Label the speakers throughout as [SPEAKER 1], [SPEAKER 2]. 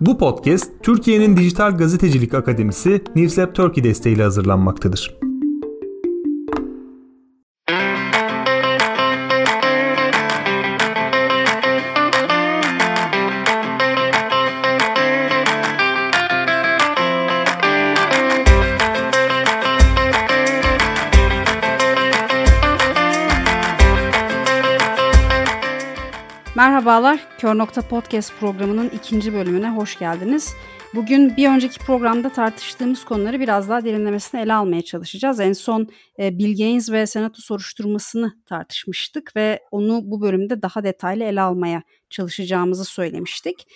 [SPEAKER 1] Bu podcast Türkiye'nin Dijital Gazetecilik Akademisi Newslab Turkey desteğiyle hazırlanmaktadır.
[SPEAKER 2] Merhabalar, Kör Nokta Podcast programının ikinci bölümüne hoş geldiniz. Bugün bir önceki programda tartıştığımız konuları biraz daha derinlemesine ele almaya çalışacağız. En son e, Bill Gaines ve Senato soruşturmasını tartışmıştık ve onu bu bölümde daha detaylı ele almaya çalışacağımızı söylemiştik.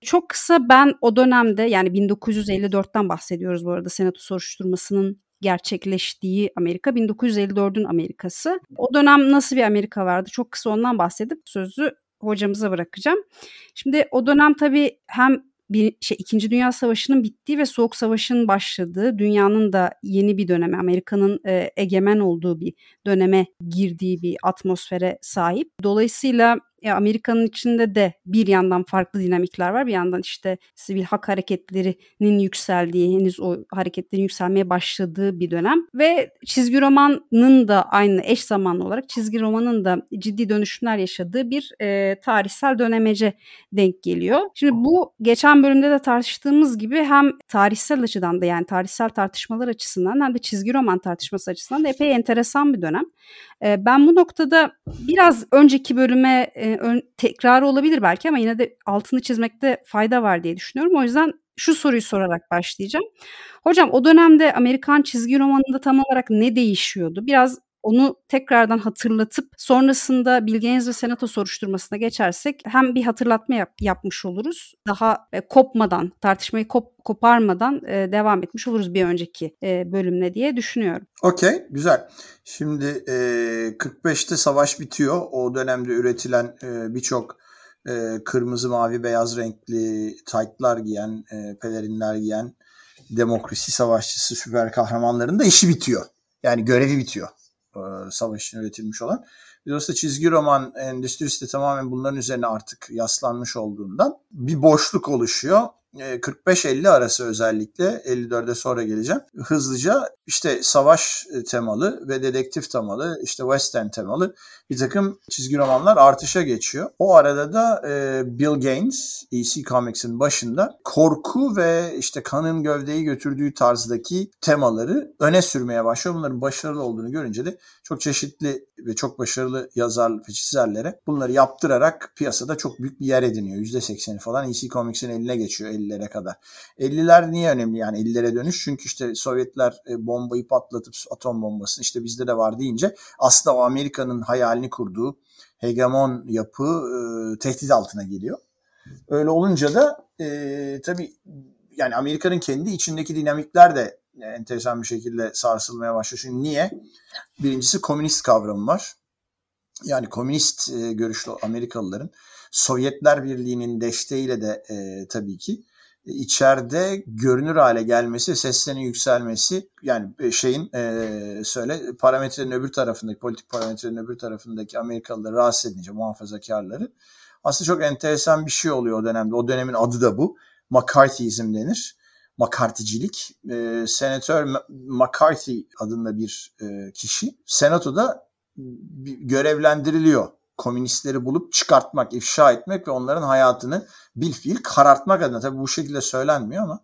[SPEAKER 2] Çok kısa ben o dönemde yani 1954'ten bahsediyoruz bu arada Senato soruşturmasının gerçekleştiği Amerika 1954'ün Amerikası. O dönem nasıl bir Amerika vardı? Çok kısa ondan bahsedip sözü hocamıza bırakacağım. Şimdi o dönem tabii hem bir şey İkinci Dünya Savaşı'nın bittiği ve Soğuk Savaş'ın başladığı, dünyanın da yeni bir döneme, Amerika'nın e, egemen olduğu bir döneme girdiği bir atmosfere sahip. Dolayısıyla e, Amerika'nın içinde de bir yandan farklı dinamikler var. Bir yandan işte sivil hak hareketlerinin yükseldiği, henüz o hareketlerin yükselmeye başladığı bir dönem. Ve çizgi romanın da aynı eş zamanlı olarak çizgi romanın da ciddi dönüşümler yaşadığı bir e, tarihsel dönemece denk geliyor. Şimdi bu geçen bölümde de tartıştığımız gibi hem tarihsel açıdan da yani tarihsel tartışmalar açısından hem de çizgi roman tartışması açısından da epey enteresan bir dönem. E, ben bu noktada biraz önceki bölüme e, ön, tekrar olabilir belki ama yine de altını çizmekte fayda var diye düşünüyorum. O yüzden şu soruyu sorarak başlayacağım. Hocam o dönemde Amerikan çizgi romanında tam olarak ne değişiyordu? Biraz onu tekrardan hatırlatıp sonrasında Bill Gaines ve Senato soruşturmasına geçersek hem bir hatırlatma yap, yapmış oluruz. Daha e, kopmadan, tartışmayı kop, koparmadan e, devam etmiş oluruz bir önceki e, bölümle diye düşünüyorum.
[SPEAKER 3] Okey, güzel. Şimdi e, 45'te savaş bitiyor. O dönemde üretilen e, birçok e, kırmızı, mavi, beyaz renkli taytlar giyen, e, pelerinler giyen demokrasi savaşçısı süper kahramanların da işi bitiyor. Yani görevi bitiyor. E, savaş için üretilmiş olan. Dolayısıyla çizgi roman endüstrisi de tamamen bunların üzerine artık yaslanmış olduğundan bir boşluk oluşuyor 45-50 e, arası özellikle 54'e sonra geleceğim. Hızlıca işte savaş e, temalı ve dedektif temalı işte western temalı bir takım çizgi romanlar artışa geçiyor. O arada da e, Bill Gaines EC Comics'in başında korku ve işte kanın gövdeyi götürdüğü tarzdaki temaları öne sürmeye başlıyor. Bunların başarılı olduğunu görünce de çok çeşitli ve çok başarılı yazar ve çizerlere bunları yaptırarak piyasada çok büyük bir yer ediniyor. %80'i falan EC Comics'in eline geçiyor 50'lere kadar. 50'ler niye önemli yani 50'lere dönüş? Çünkü işte Sovyetler e, bombayı patlatıp atom bombasını işte bizde de var deyince aslında o Amerika'nın hayalini kurduğu hegemon yapı e, tehdit altına geliyor. Öyle olunca da e, tabii yani Amerika'nın kendi içindeki dinamikler de enteresan bir şekilde sarsılmaya başlıyor. Çünkü niye? Birincisi komünist kavramı var. Yani komünist e, görüşlü Amerikalıların Sovyetler Birliği'nin desteğiyle de e, tabii ki içeride görünür hale gelmesi, seslerinin yükselmesi yani e, şeyin e, söyle parametrenin öbür tarafındaki politik parametrenin öbür tarafındaki Amerikalıları rahatsız edince muhafazakarları aslında çok enteresan bir şey oluyor o dönemde. O dönemin adı da bu. McCarthyizm denir. McCarthy'cilik. E, Senatör McCarthy adında bir e, kişi senatoda görevlendiriliyor komünistleri bulup çıkartmak, ifşa etmek ve onların hayatını bil fiil karartmak adına. Tabii bu şekilde söylenmiyor ama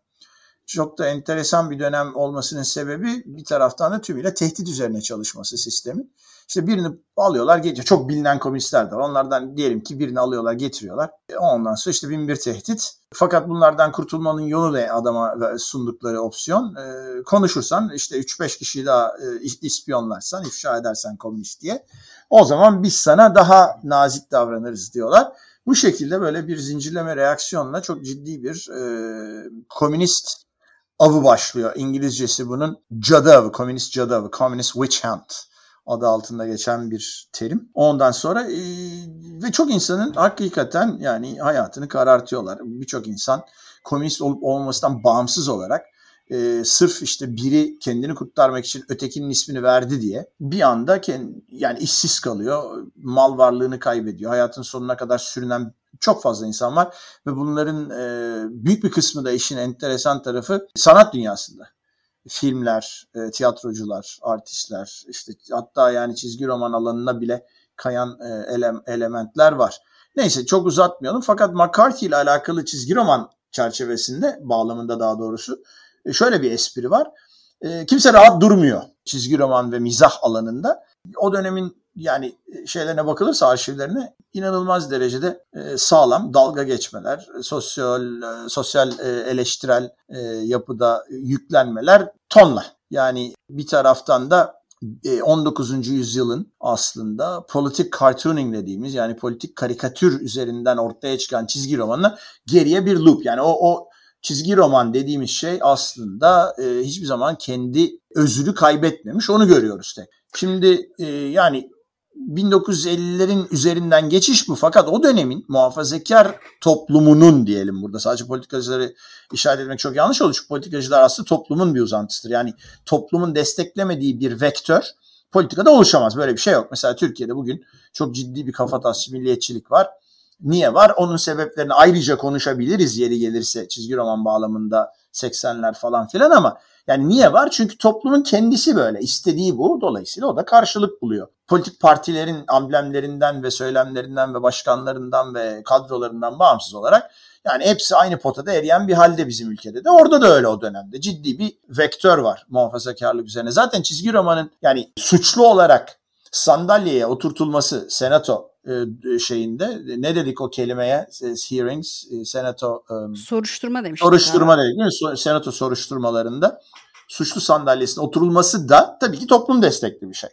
[SPEAKER 3] çok da enteresan bir dönem olmasının sebebi bir taraftan da tümüyle tehdit üzerine çalışması sistemi. İşte birini alıyorlar getiriyor. Çok bilinen komünistler var. Onlardan diyelim ki birini alıyorlar getiriyorlar. E, ondan sonra işte bin bir tehdit. Fakat bunlardan kurtulmanın yolu ne adama sundukları opsiyon? Ee, konuşursan işte 3-5 kişiyi daha e, ispiyonlarsan, ifşa edersen komünist diye. O zaman biz sana daha nazik davranırız diyorlar. Bu şekilde böyle bir zincirleme reaksiyonla çok ciddi bir e, komünist avı başlıyor. İngilizcesi bunun cadı avı, komünist cadı avı, communist witch hunt adı altında geçen bir terim. Ondan sonra e, ve çok insanın hakikaten yani hayatını karartıyorlar. Birçok insan komünist olup olmamasından bağımsız olarak e, sırf işte biri kendini kurtarmak için ötekinin ismini verdi diye bir anda kendi, yani işsiz kalıyor, mal varlığını kaybediyor, hayatın sonuna kadar sürünen çok fazla insan var ve bunların e, büyük bir kısmı da işin enteresan tarafı sanat dünyasında. Filmler, e, tiyatrocular, artistler, işte hatta yani çizgi roman alanına bile kayan e, ele, elementler var. Neyse çok uzatmayalım fakat McCarthy ile alakalı çizgi roman çerçevesinde bağlamında daha doğrusu e, şöyle bir espri var. E, kimse rahat durmuyor çizgi roman ve mizah alanında. O dönemin yani e, şeylerine bakılırsa arşivlerine inanılmaz derecede sağlam dalga geçmeler, sosyal sosyal eleştirel yapıda yüklenmeler tonla. Yani bir taraftan da 19. yüzyılın aslında politik cartooning dediğimiz yani politik karikatür üzerinden ortaya çıkan çizgi romanına geriye bir loop. Yani o, o çizgi roman dediğimiz şey aslında e, hiçbir zaman kendi özünü kaybetmemiş. Onu görüyoruz tek. Şimdi e, yani 1950'lerin üzerinden geçiş bu fakat o dönemin muhafazakar toplumunun diyelim burada sadece politikacıları işaret etmek çok yanlış olur çünkü politikacılar aslında toplumun bir uzantısıdır. Yani toplumun desteklemediği bir vektör politikada oluşamaz. Böyle bir şey yok. Mesela Türkiye'de bugün çok ciddi bir kafatasçı milliyetçilik var. Niye var? Onun sebeplerini ayrıca konuşabiliriz yeri gelirse çizgi roman bağlamında 80'ler falan filan ama yani niye var? Çünkü toplumun kendisi böyle. istediği bu. Dolayısıyla o da karşılık buluyor. Politik partilerin amblemlerinden ve söylemlerinden ve başkanlarından ve kadrolarından bağımsız olarak yani hepsi aynı potada eriyen bir halde bizim ülkede de. Orada da öyle o dönemde. Ciddi bir vektör var muhafazakarlık üzerine. Zaten çizgi romanın yani suçlu olarak sandalyeye oturtulması senato şeyinde ne dedik o kelimeye hearings e, senato
[SPEAKER 2] um, soruşturma demiş.
[SPEAKER 3] Soruşturma dedik değil mi? Senato soruşturmalarında suçlu sandalyesine oturulması da tabii ki toplum destekli bir şey.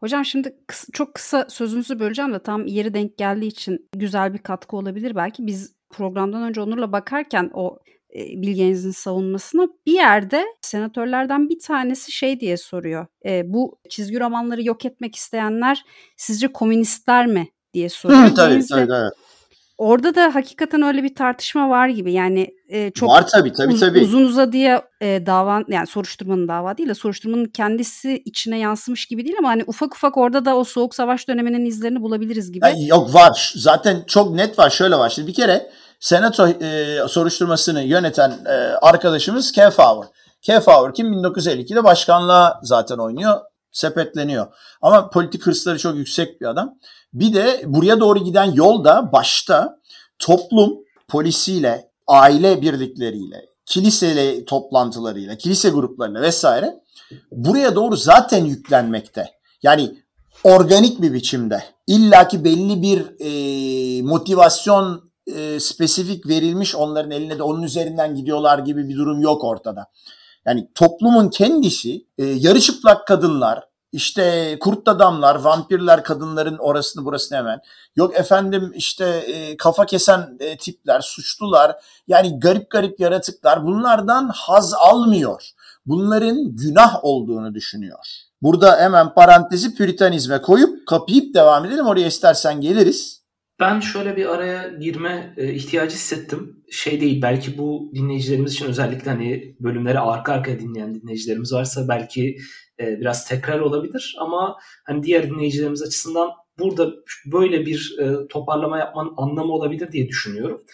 [SPEAKER 2] Hocam şimdi kısa, çok kısa sözünüzü böleceğim de tam yeri denk geldiği için güzel bir katkı olabilir belki. Biz programdan önce Onur'la bakarken o e, Bilgeniz'in savunmasına bir yerde senatörlerden bir tanesi şey diye soruyor. E, bu çizgi romanları yok etmek isteyenler sizce komünistler mi diye soruyor.
[SPEAKER 3] Hı, tabii, tabii, tabii.
[SPEAKER 2] Orada da hakikaten öyle bir tartışma var gibi. Yani e, çok
[SPEAKER 3] var tabii tabii uz, tabii.
[SPEAKER 2] uzun uzadıya e, dava yani soruşturmanın dava değil de soruşturmanın kendisi içine yansımış gibi değil ama hani ufak ufak orada da o soğuk savaş döneminin izlerini bulabiliriz gibi.
[SPEAKER 3] Yani yok var. Zaten çok net var. Şöyle var. Şimdi bir kere senato e, soruşturmasını yöneten e, arkadaşımız Kefauer. Kefauer kim 1952'de başkanlığa zaten oynuyor. Sepetleniyor. Ama politik hırsları çok yüksek bir adam. Bir de buraya doğru giden yolda başta toplum polisiyle, aile birlikleriyle, kilisele toplantılarıyla, kilise gruplarıyla vesaire buraya doğru zaten yüklenmekte. Yani organik bir biçimde illaki belli bir e, motivasyon e, spesifik verilmiş onların eline de onun üzerinden gidiyorlar gibi bir durum yok ortada. Yani toplumun kendisi e, yarı çıplak kadınlar, işte kurt adamlar, vampirler, kadınların orasını burasını hemen. Yok efendim işte e, kafa kesen e, tipler, suçlular. Yani garip garip yaratıklar bunlardan haz almıyor. Bunların günah olduğunu düşünüyor. Burada hemen parantezi püritanizme koyup kapayıp devam edelim. Oraya istersen geliriz.
[SPEAKER 4] Ben şöyle bir araya girme e, ihtiyacı hissettim. Şey değil belki bu dinleyicilerimiz için özellikle hani bölümleri arka arkaya dinleyen dinleyicilerimiz varsa belki e, biraz tekrar olabilir ama hani diğer dinleyicilerimiz açısından burada böyle bir e, toparlama yapmanın anlamı olabilir diye düşünüyorum.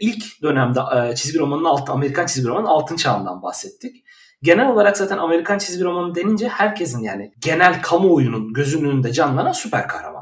[SPEAKER 4] İlk dönemde çizgi romanın altı Amerikan çizgi romanın altın çağından bahsettik. Genel olarak zaten Amerikan çizgi romanı denince herkesin yani genel kamuoyunun gözünün önünde canlanan süper kahramanlar.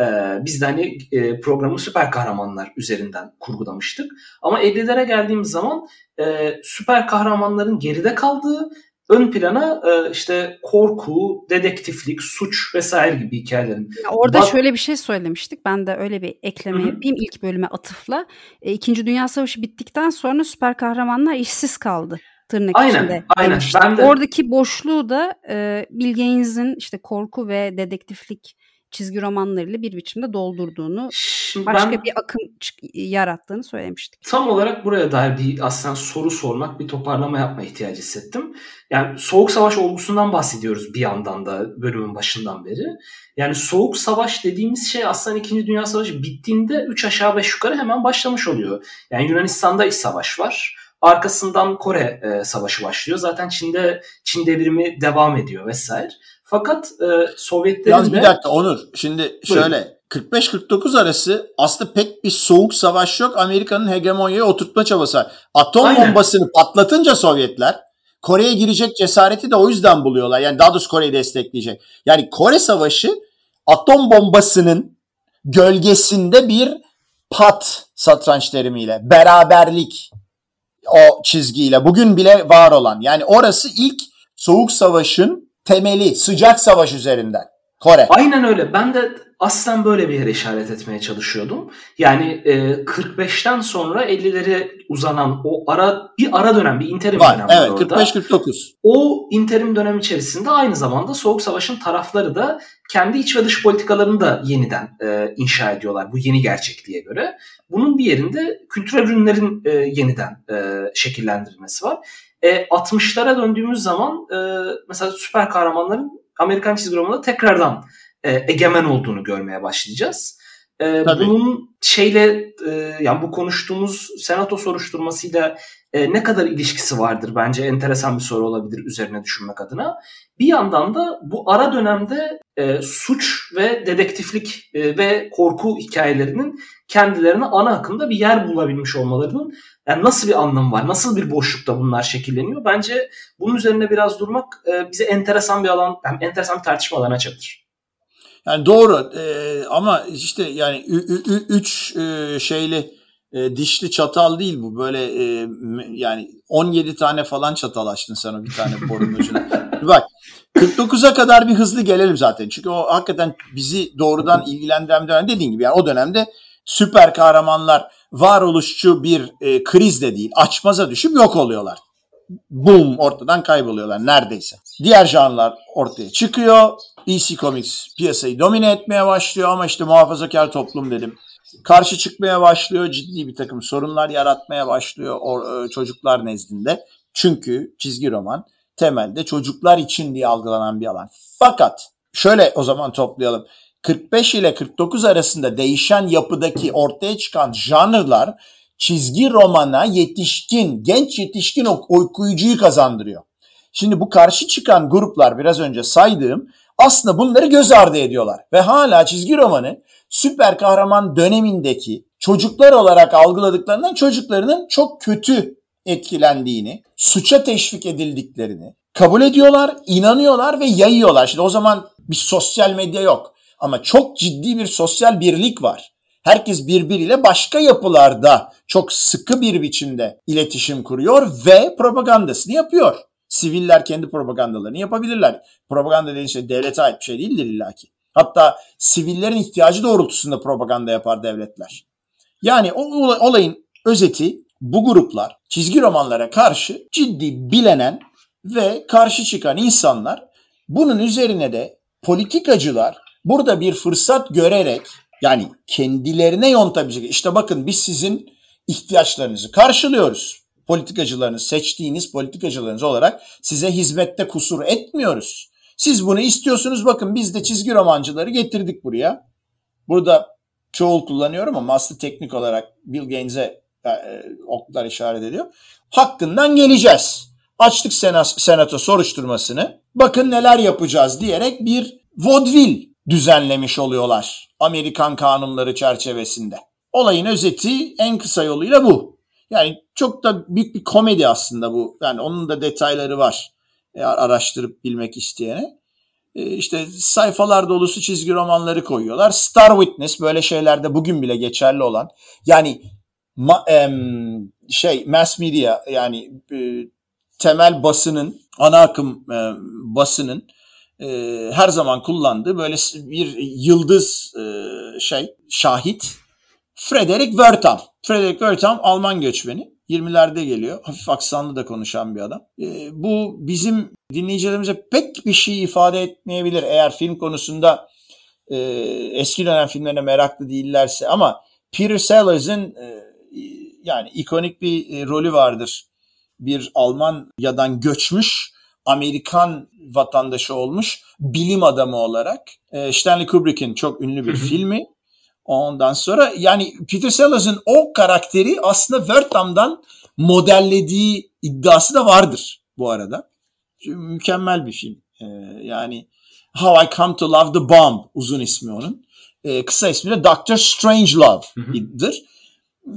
[SPEAKER 4] Ee, biz de hani e, programı süper kahramanlar üzerinden kurgulamıştık. Ama 50'lere geldiğimiz zaman e, süper kahramanların geride kaldığı ön plana e, işte korku, dedektiflik, suç vesaire gibi hikayelerin.
[SPEAKER 2] Ya orada Bak... şöyle bir şey söylemiştik. Ben de öyle bir ekleme Hı-hı. yapayım ilk bölüme atıfla. E, İkinci Dünya Savaşı bittikten sonra süper kahramanlar işsiz kaldı tırnak
[SPEAKER 4] aynen,
[SPEAKER 2] içinde.
[SPEAKER 4] Aynen.
[SPEAKER 2] Ben de... Oradaki boşluğu da e, Bill Gaines'in işte korku ve dedektiflik çizgi romanlarıyla bir biçimde doldurduğunu, Şimdi başka ben, bir akım yarattığını söylemiştik.
[SPEAKER 4] Tam olarak buraya dair bir aslında soru sormak, bir toparlama yapma ihtiyacı hissettim. Yani Soğuk Savaş olgusundan bahsediyoruz bir yandan da bölümün başından beri. Yani Soğuk Savaş dediğimiz şey aslında 2. Dünya Savaşı bittiğinde 3 aşağı 5 yukarı hemen başlamış oluyor. Yani Yunanistan'da iç savaş var. Arkasından Kore e, Savaşı başlıyor. Zaten Çin'de Çin devrimi devam ediyor vesaire. Fakat e, Sovyetlerin
[SPEAKER 3] Yalnız
[SPEAKER 4] de...
[SPEAKER 3] bir dakika Onur. Şimdi şöyle 45-49 arası aslında pek bir soğuk savaş yok. Amerika'nın hegemonyayı oturtma çabası var. Atom
[SPEAKER 4] Aynen.
[SPEAKER 3] bombasını patlatınca Sovyetler Kore'ye girecek cesareti de o yüzden buluyorlar. Yani daha doğrusu Kore'yi destekleyecek. Yani Kore Savaşı atom bombasının gölgesinde bir pat satranç terimiyle, beraberlik o çizgiyle bugün bile var olan. Yani orası ilk soğuk savaşın temeli, sıcak savaş üzerinden. Kore.
[SPEAKER 4] Aynen öyle. Ben de aslen böyle bir yere işaret etmeye çalışıyordum. Yani e, 45'ten sonra 50'lere uzanan o ara bir ara dönem, bir interim
[SPEAKER 3] Var.
[SPEAKER 4] dönem
[SPEAKER 3] Evet,
[SPEAKER 4] orada.
[SPEAKER 3] 45-49.
[SPEAKER 4] O interim dönem içerisinde aynı zamanda Soğuk Savaş'ın tarafları da kendi iç ve dış politikalarını da yeniden e, inşa ediyorlar bu yeni gerçekliğe göre. Bunun bir yerinde kültürel ürünlerin e, yeniden e, şekillendirilmesi var. E, 60'lara döndüğümüz zaman e, mesela süper kahramanların Amerikan çizgi romanında tekrardan e, egemen olduğunu görmeye başlayacağız. E,
[SPEAKER 3] Tabii.
[SPEAKER 4] bunun şeyle e, yani bu konuştuğumuz senato soruşturmasıyla e, ne kadar ilişkisi vardır bence enteresan bir soru olabilir üzerine düşünmek adına. Bir yandan da bu ara dönemde e, suç ve dedektiflik e, ve korku hikayelerinin kendilerine ana akımda bir yer bulabilmiş olmalarının yani nasıl bir anlamı var, nasıl bir boşlukta bunlar şekilleniyor? Bence bunun üzerine biraz durmak e, bize enteresan bir alan, hem enteresan bir tartışma alanı açabilir.
[SPEAKER 3] Yani doğru Ee, ama işte yani ü- ü- ü- üç e, şeyli e, dişli çatal değil bu böyle e, yani 17 tane falan çatal açtın sen o bir tane borunun ucuna. Bak 49'a kadar bir hızlı gelelim zaten. Çünkü o hakikaten bizi doğrudan ilgilendiren dönem dediğin gibi yani o dönemde süper kahramanlar varoluşçu bir e, kriz de değil açmaza düşüp yok oluyorlar. Boom ortadan kayboluyorlar neredeyse. Diğer janrlar ortaya çıkıyor. DC Comics piyasayı domine etmeye başlıyor ama işte muhafazakar toplum dedim. Karşı çıkmaya başlıyor, ciddi bir takım sorunlar yaratmaya başlıyor o, e, çocuklar nezdinde. Çünkü çizgi roman temelde çocuklar için diye algılanan bir alan. Fakat şöyle o zaman toplayalım. 45 ile 49 arasında değişen yapıdaki ortaya çıkan janrlar çizgi romana yetişkin, genç yetişkin ok- okuyucuyu kazandırıyor. Şimdi bu karşı çıkan gruplar biraz önce saydığım aslında bunları göz ardı ediyorlar. Ve hala çizgi romanı süper kahraman dönemindeki çocuklar olarak algıladıklarından çocuklarının çok kötü etkilendiğini, suça teşvik edildiklerini kabul ediyorlar, inanıyorlar ve yayıyorlar. Şimdi o zaman bir sosyal medya yok ama çok ciddi bir sosyal birlik var. Herkes birbiriyle başka yapılarda çok sıkı bir biçimde iletişim kuruyor ve propagandasını yapıyor. Siviller kendi propagandalarını yapabilirler. Propaganda dediğin şey devlete ait bir şey değildir illaki. Hatta sivillerin ihtiyacı doğrultusunda propaganda yapar devletler. Yani o olay- olayın özeti bu gruplar çizgi romanlara karşı ciddi bilenen ve karşı çıkan insanlar bunun üzerine de politikacılar burada bir fırsat görerek yani kendilerine yontabilecek. İşte bakın biz sizin ihtiyaçlarınızı karşılıyoruz. Politikacılarınız, seçtiğiniz politikacılarınız olarak size hizmette kusur etmiyoruz. Siz bunu istiyorsunuz bakın biz de çizgi romancıları getirdik buraya. Burada çoğul kullanıyorum ama aslında teknik olarak Bill Gaines'e e, e, oklar işaret ediyor. Hakkından geleceğiz. Açtık senato soruşturmasını. Bakın neler yapacağız diyerek bir vaudeville düzenlemiş oluyorlar. Amerikan kanunları çerçevesinde. Olayın özeti en kısa yoluyla bu. Yani çok da büyük bir komedi aslında bu. Yani onun da detayları var. Eğer araştırıp bilmek isteyene. E, işte sayfalar dolusu çizgi romanları koyuyorlar. Star Witness böyle şeylerde bugün bile geçerli olan. Yani ma, em, şey mass media yani e, temel basının ana akım e, basının e, her zaman kullandığı böyle bir yıldız e, şey şahit Frederick Wertham. Frederick Wertham Alman göçmeni. 20'lerde geliyor. Hafif aksanlı da konuşan bir adam. E, bu bizim dinleyicilerimize pek bir şey ifade etmeyebilir eğer film konusunda e, eski dönem filmlerine meraklı değillerse ama Peter Sellers'ın e, yani ikonik bir e, rolü vardır. Bir Almanya'dan göçmüş Amerikan vatandaşı olmuş bilim adamı olarak. E, Stanley Kubrick'in çok ünlü bir filmi. Ondan sonra yani Peter Sellers'ın o karakteri aslında Wertham'dan modellediği iddiası da vardır bu arada. Çünkü mükemmel bir film. Ee, yani How I Come to Love the Bomb uzun ismi onun. Ee, kısa ismi de Doctor Strange Love'dır.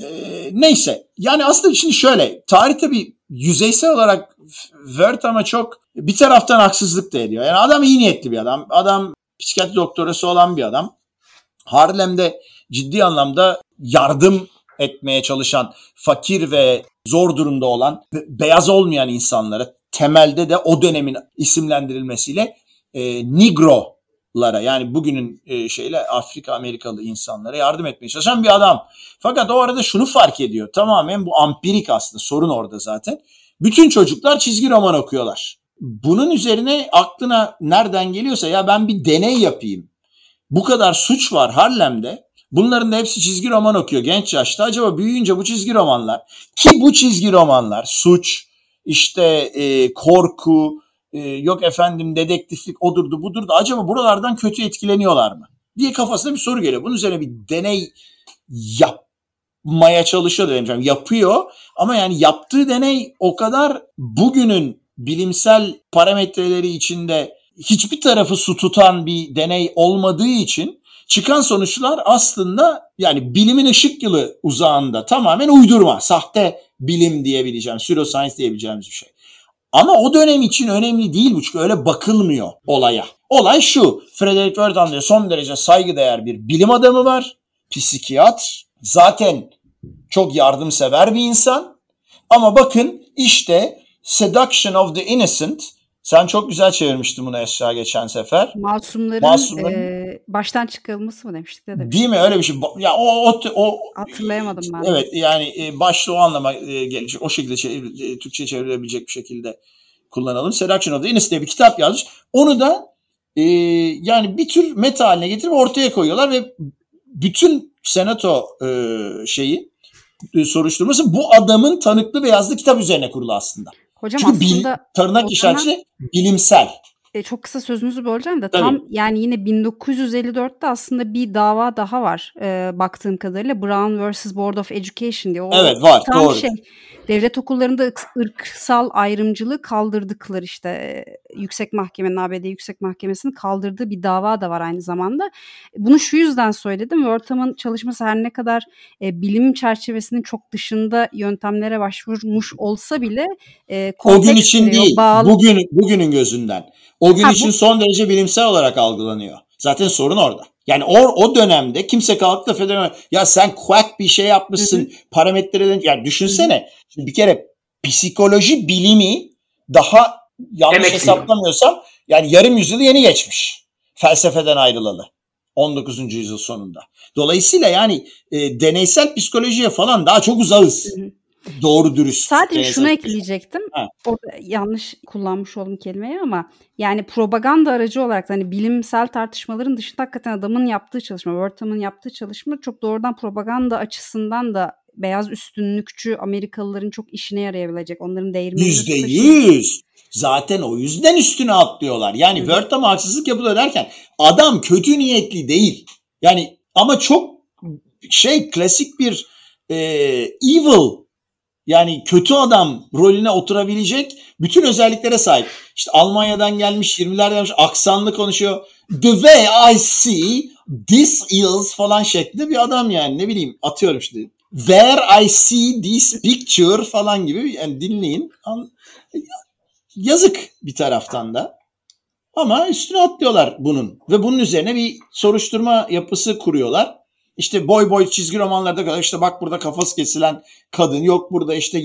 [SPEAKER 3] Ee, neyse yani aslında şimdi şöyle tarihte bir yüzeysel olarak Word ama çok bir taraftan haksızlık da ediyor. Yani adam iyi niyetli bir adam. Adam psikiyatri doktorası olan bir adam. Harlem'de ciddi anlamda yardım etmeye çalışan, fakir ve zor durumda olan, beyaz olmayan insanlara temelde de o dönemin isimlendirilmesiyle e, Nigro'lara yani bugünün e, şeyle Afrika Amerikalı insanlara yardım etmeye çalışan bir adam. Fakat o arada şunu fark ediyor. Tamamen bu ampirik aslında sorun orada zaten. Bütün çocuklar çizgi roman okuyorlar. Bunun üzerine aklına nereden geliyorsa ya ben bir deney yapayım. Bu kadar suç var Harlem'de. Bunların da hepsi çizgi roman okuyor genç yaşta. Acaba büyüyünce bu çizgi romanlar ki bu çizgi romanlar suç, işte e, korku, e, yok efendim dedektiflik odurdu budurdu. Acaba buralardan kötü etkileniyorlar mı? diye kafasına bir soru geliyor. Bunun üzerine bir deney yapmaya çalışıyor demeyeceğim. Yapıyor ama yani yaptığı deney o kadar bugünün bilimsel parametreleri içinde hiçbir tarafı su tutan bir deney olmadığı için çıkan sonuçlar aslında yani bilimin ışık yılı uzağında tamamen uydurma, sahte bilim diyebileceğim, pseudoscience diyebileceğimiz bir şey. Ama o dönem için önemli değil bu çünkü öyle bakılmıyor olaya. Olay şu, Frederick Wertham diye son derece saygıdeğer bir bilim adamı var, psikiyatr, zaten çok yardımsever bir insan. Ama bakın işte Seduction of the Innocent sen çok güzel çevirmiştin bunu Esra geçen sefer.
[SPEAKER 2] Masumların, Masumların e, baştan çıkarılması mı demiştik? Ne
[SPEAKER 3] Değil mi? Öyle bir şey. Ya o, o, o
[SPEAKER 2] hatırlayamadım ben.
[SPEAKER 3] Evet yani e, başta o anlama e, gelecek. O şekilde çevir, e, Türkçe çevrilebilecek bir şekilde kullanalım. The Innocent diye bir kitap yazmış. Onu da e, yani bir tür meta haline getirip ortaya koyuyorlar ve bütün senato e, şeyi e, soruşturması bu adamın tanıklı ve yazdığı kitap üzerine kurulu aslında.
[SPEAKER 2] Hocam Çünkü aslında bil,
[SPEAKER 3] tırnak işareti bilimsel.
[SPEAKER 2] E, çok kısa sözünüzü böleceğim de Tabii. tam yani yine 1954'te aslında bir dava daha var e, baktığım kadarıyla Brown vs. Board of Education diye. O
[SPEAKER 3] evet var tam doğru. Şey,
[SPEAKER 2] devlet okullarında ırksal ayrımcılığı kaldırdıkları işte yüksek mahkemenin ABD Yüksek Mahkemesi'nin kaldırdığı bir dava da var aynı zamanda. Bunu şu yüzden söyledim. Wörtham'ın çalışması her ne kadar e, bilim çerçevesinin çok dışında yöntemlere başvurmuş olsa bile
[SPEAKER 3] e, o gün için değil. Bağlı... Bugün bugünün gözünden. O gün ha, için bu... son derece bilimsel olarak algılanıyor. Zaten sorun orada. Yani o, o dönemde kimse kalkıp da federal ya sen quack bir şey yapmışsın hı parametreden yani düşünsene şimdi bir kere psikoloji bilimi daha yanlış Emek hesaplamıyorsam yani yarım yüzyılı yeni geçmiş felsefeden ayrılalı 19. yüzyıl sonunda. Dolayısıyla yani e, deneysel psikolojiye falan daha çok uzağız. Hı-hı doğru dürüst.
[SPEAKER 2] Sadece şunu ekleyecektim. Ha. Orada yanlış kullanmış oldum kelimeyi ama yani propaganda aracı olarak hani bilimsel tartışmaların dışında hakikaten adamın yaptığı çalışma, Wörtham'ın yaptığı çalışma çok doğrudan propaganda açısından da beyaz üstünlükçü Amerikalıların çok işine yarayabilecek. Onların değirmeni.
[SPEAKER 3] Yüzde yüz. Zaten o yüzden üstüne atlıyorlar. Yani evet. Wörtham'a haksızlık yapılıyor derken adam kötü niyetli değil. Yani ama çok şey klasik bir e, evil yani kötü adam rolüne oturabilecek bütün özelliklere sahip. İşte Almanya'dan gelmiş, 20'lerden gelmiş, aksanlı konuşuyor. The way I see this is falan şeklinde bir adam yani ne bileyim atıyorum işte. Where I see this picture falan gibi yani dinleyin. Yazık bir taraftan da. Ama üstüne atlıyorlar bunun. Ve bunun üzerine bir soruşturma yapısı kuruyorlar. İşte boy boy çizgi romanlarda kadar işte bak burada kafası kesilen kadın yok burada işte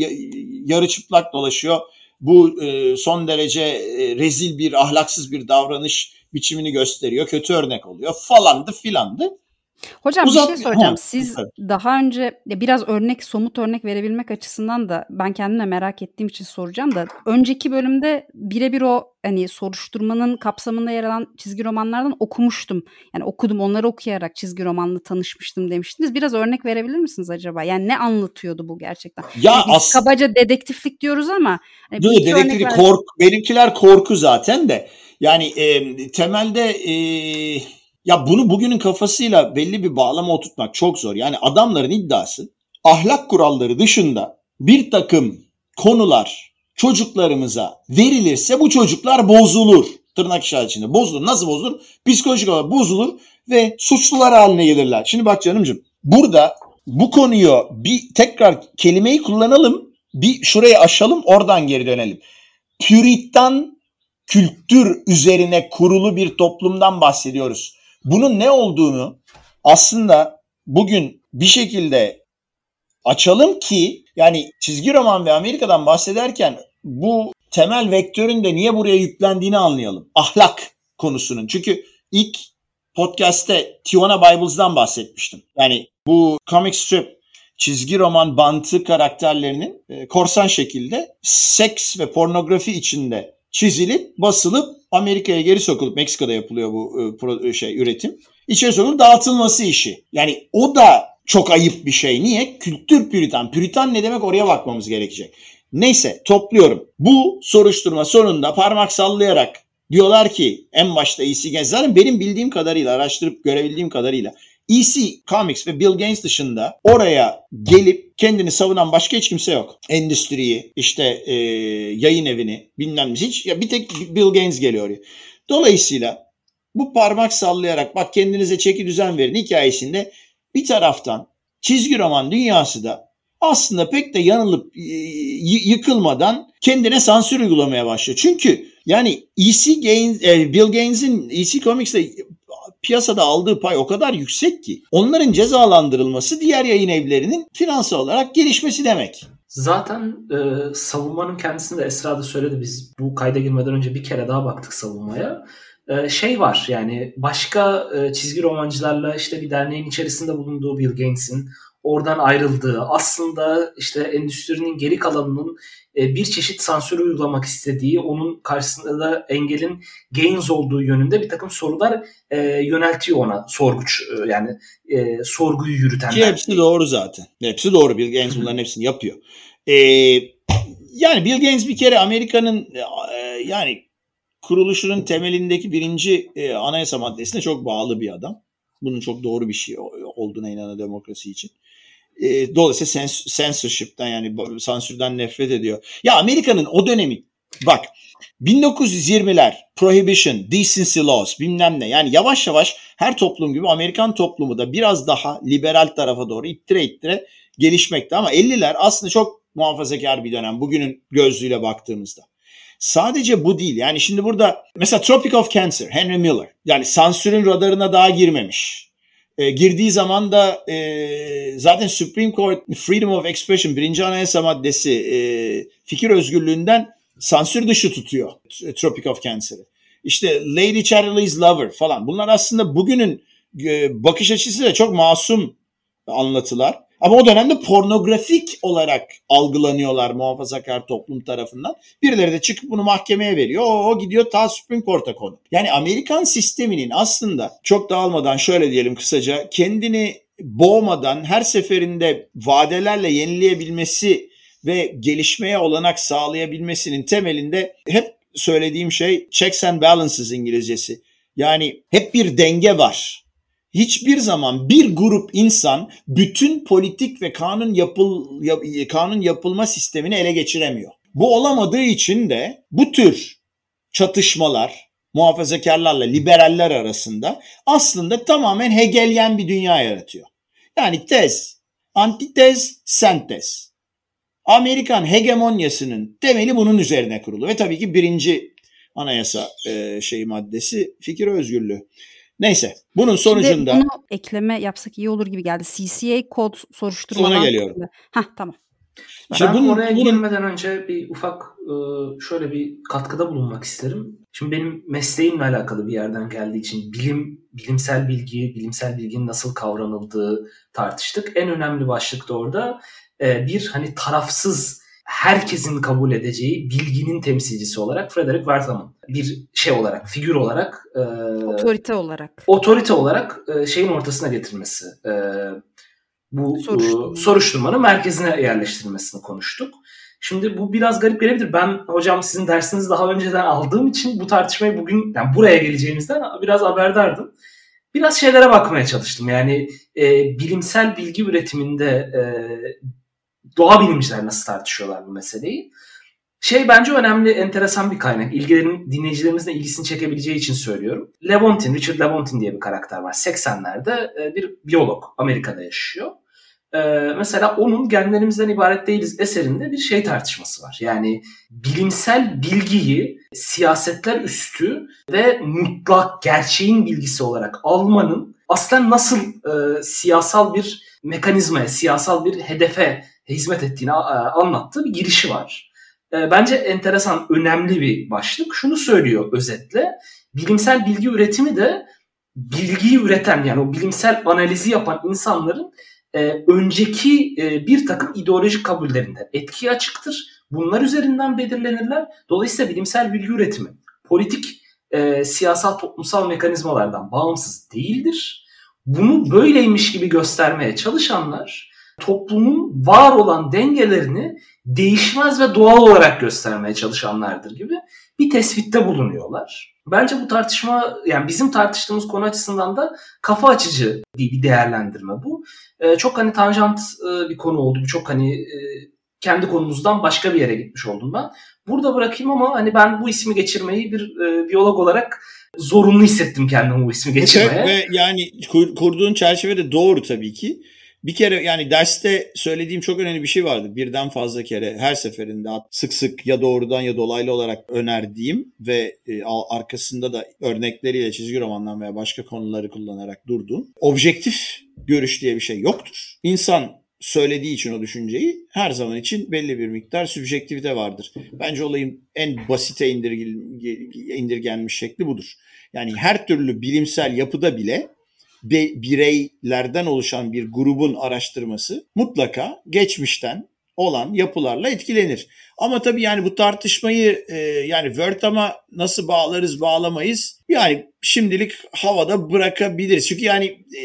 [SPEAKER 3] yarı çıplak dolaşıyor. Bu e, son derece e, rezil bir ahlaksız bir davranış biçimini gösteriyor. Kötü örnek oluyor falandı filandı.
[SPEAKER 2] Hocam Uzat... bir şey soracağım. Ha, Siz tabii. daha önce biraz örnek, somut örnek verebilmek açısından da ben kendime merak ettiğim için soracağım da önceki bölümde birebir o hani soruşturmanın kapsamında yer alan çizgi romanlardan okumuştum. Yani okudum, onları okuyarak çizgi romanla tanışmıştım demiştiniz. Biraz örnek verebilir misiniz acaba? Yani ne anlatıyordu bu gerçekten? Ya yani as- kabaca dedektiflik diyoruz ama
[SPEAKER 3] hani Değil, dedektiflik korku, benimkiler korku zaten de. Yani e, temelde e, ya bunu bugünün kafasıyla belli bir bağlama oturtmak çok zor. Yani adamların iddiası ahlak kuralları dışında bir takım konular çocuklarımıza verilirse bu çocuklar bozulur. Tırnak işaretinde bozulur. Nasıl bozulur? Psikolojik olarak bozulur ve suçlular haline gelirler. Şimdi bak canımcığım burada bu konuyu bir tekrar kelimeyi kullanalım. Bir şurayı aşalım oradan geri dönelim. Püritan kültür üzerine kurulu bir toplumdan bahsediyoruz. Bunun ne olduğunu aslında bugün bir şekilde açalım ki yani çizgi roman ve Amerika'dan bahsederken bu temel vektörün de niye buraya yüklendiğini anlayalım. Ahlak konusunun. Çünkü ilk podcast'te Tijuana Bibles'dan bahsetmiştim. Yani bu comic strip çizgi roman bantı karakterlerinin e, korsan şekilde seks ve pornografi içinde çizilip basılıp Amerika'ya geri sokulup Meksika'da yapılıyor bu e, e, şey üretim. İçeri sokulup dağıtılması işi. Yani o da çok ayıp bir şey. Niye? Kültür püritan. Püritan ne demek oraya bakmamız gerekecek. Neyse topluyorum. Bu soruşturma sonunda parmak sallayarak diyorlar ki en başta Games zaten benim bildiğim kadarıyla araştırıp görebildiğim kadarıyla EC Comics ve Bill Gaines dışında oraya gelip kendini savunan başka hiç kimse yok. Endüstriyi, işte e, yayın evini bilmem hiç ya bir tek Bill Gaines geliyor oraya. Dolayısıyla bu parmak sallayarak bak kendinize çeki düzen verin hikayesinde bir taraftan çizgi roman dünyası da aslında pek de yanılıp yıkılmadan kendine sansür uygulamaya başlıyor. Çünkü yani EC Gaines, e, Bill Gaines'in EC Comics'te piyasada aldığı pay o kadar yüksek ki onların cezalandırılması diğer yayın evlerinin finansal olarak gelişmesi demek.
[SPEAKER 4] Zaten e, savunmanın kendisinde Esra da söyledi biz bu kayda girmeden önce bir kere daha baktık savunmaya. E, şey var yani başka e, çizgi romancılarla işte bir derneğin içerisinde bulunduğu Bill Gaines'in oradan ayrıldığı, aslında işte endüstrinin geri kalanının bir çeşit sansür uygulamak istediği, onun karşısında da engelin Gaines olduğu yönünde bir takım sorular e, yöneltiyor ona sorguç e, yani e, sorguyu yürütenler.
[SPEAKER 3] Ki hepsi doğru zaten. Hepsi doğru. Bill Gaines bunların hepsini yapıyor. E, yani Bill Gaines bir kere Amerika'nın e, yani kuruluşunun temelindeki birinci e, anayasa maddesine çok bağlı bir adam. Bunun çok doğru bir şey olduğuna inanan demokrasi için. E, dolayısıyla sens- censorship'ten yani sansürden nefret ediyor. Ya Amerika'nın o dönemi bak 1920'ler prohibition, decency laws bilmem ne yani yavaş yavaş her toplum gibi Amerikan toplumu da biraz daha liberal tarafa doğru ittire ittire gelişmekte ama 50'ler aslında çok muhafazakar bir dönem bugünün gözlüğüyle baktığımızda. Sadece bu değil. Yani şimdi burada mesela Tropic of Cancer, Henry Miller. Yani sansürün radarına daha girmemiş. E, girdiği zaman da e, zaten Supreme Court Freedom of Expression birinci anayasa maddesi e, fikir özgürlüğünden sansür dışı tutuyor Tropic of Cancer'ı. İşte Lady Chatterley's Lover falan bunlar aslında bugünün e, bakış açısı da çok masum anlatılar. Ama o dönemde pornografik olarak algılanıyorlar muhafazakar toplum tarafından. Birileri de çıkıp bunu mahkemeye veriyor. O, o gidiyor ta Supreme Court'a konu. Yani Amerikan sisteminin aslında çok dağılmadan şöyle diyelim kısaca kendini boğmadan her seferinde vadelerle yenileyebilmesi ve gelişmeye olanak sağlayabilmesinin temelinde hep söylediğim şey checks and balances İngilizcesi. Yani hep bir denge var hiçbir zaman bir grup insan bütün politik ve kanun yapıl kanun yapılma sistemini ele geçiremiyor. Bu olamadığı için de bu tür çatışmalar muhafazakarlarla liberaller arasında aslında tamamen Hegelyen bir dünya yaratıyor. Yani tez, antitez, sentez. Amerikan hegemonyasının temeli bunun üzerine kurulu ve tabii ki birinci anayasa e, şey maddesi fikir özgürlüğü. Neyse bunun sonucunda...
[SPEAKER 2] Şimdi bunu ekleme yapsak iyi olur gibi geldi. CCA kod soruşturmadan...
[SPEAKER 3] Ona geliyorum.
[SPEAKER 2] Hah tamam.
[SPEAKER 4] Şimdi ben bunun, oraya bunun... girmeden önce bir ufak e, şöyle bir katkıda bulunmak isterim. Şimdi benim mesleğimle alakalı bir yerden geldiği için bilim, bilimsel bilgi, bilimsel bilginin nasıl kavranıldığı tartıştık. En önemli başlık da orada e, bir hani tarafsız herkesin kabul edeceği bilginin temsilcisi olarak Frederick Wertham bir şey olarak, figür olarak
[SPEAKER 2] e, otorite olarak
[SPEAKER 4] otorite olarak e, şeyin ortasına getirmesi e, bu Soruşturma. soruşturmanın merkezine yerleştirilmesini konuştuk. Şimdi bu biraz garip gelebilir. Ben hocam sizin dersinizi daha önceden aldığım için bu tartışmayı bugün yani buraya geleceğimizden biraz haberdardım. Biraz şeylere bakmaya çalıştım. Yani e, bilimsel bilgi üretiminde e, doğa bilimciler nasıl tartışıyorlar bu meseleyi. Şey bence önemli, enteresan bir kaynak. İlgilerin, dinleyicilerimizin ilgisini çekebileceği için söylüyorum. Levontin, Richard Levontin diye bir karakter var. 80'lerde e, bir biyolog. Amerika'da yaşıyor. Ee, mesela onun genlerimizden ibaret değiliz eserinde bir şey tartışması var. Yani bilimsel bilgiyi siyasetler üstü ve mutlak gerçeğin bilgisi olarak almanın aslında nasıl e, siyasal bir mekanizmaya, siyasal bir hedefe hizmet ettiğini e, anlattığı bir girişi var. E, bence enteresan, önemli bir başlık. Şunu söylüyor özetle. Bilimsel bilgi üretimi de bilgiyi üreten yani o bilimsel analizi yapan insanların e, önceki e, bir takım ideolojik kabullerinden etki açıktır. Bunlar üzerinden belirlenirler. Dolayısıyla bilimsel bilgi üretimi politik, e, siyasal, toplumsal mekanizmalardan bağımsız değildir. Bunu böyleymiş gibi göstermeye çalışanlar toplumun var olan dengelerini değişmez ve doğal olarak göstermeye çalışanlardır gibi bir tespitte bulunuyorlar. Bence bu tartışma yani bizim tartıştığımız konu açısından da kafa açıcı bir değerlendirme bu. Ee, çok hani tanjant e, bir konu oldu. Çok hani e, kendi konumuzdan başka bir yere gitmiş oldum ben. Burada bırakayım ama hani ben bu ismi geçirmeyi bir e, biyolog olarak zorunlu hissettim kendimi bu ismi geçirmeye.
[SPEAKER 3] ve yani kur, kurduğun çerçeve de doğru tabii ki. Bir kere yani derste söylediğim çok önemli bir şey vardı. Birden fazla kere her seferinde sık sık ya doğrudan ya dolaylı olarak önerdiğim ve e, arkasında da örnekleriyle çizgi romandan veya başka konuları kullanarak durduğum objektif görüş diye bir şey yoktur. İnsan söylediği için o düşünceyi her zaman için belli bir miktar sübjektivite vardır. Bence olayın en basite indirgenmiş şekli budur. Yani her türlü bilimsel yapıda bile bireylerden oluşan bir grubun araştırması mutlaka geçmişten olan yapılarla etkilenir. Ama tabii yani bu tartışmayı e, yani Wörtham'a nasıl bağlarız bağlamayız yani şimdilik havada bırakabiliriz. Çünkü yani e,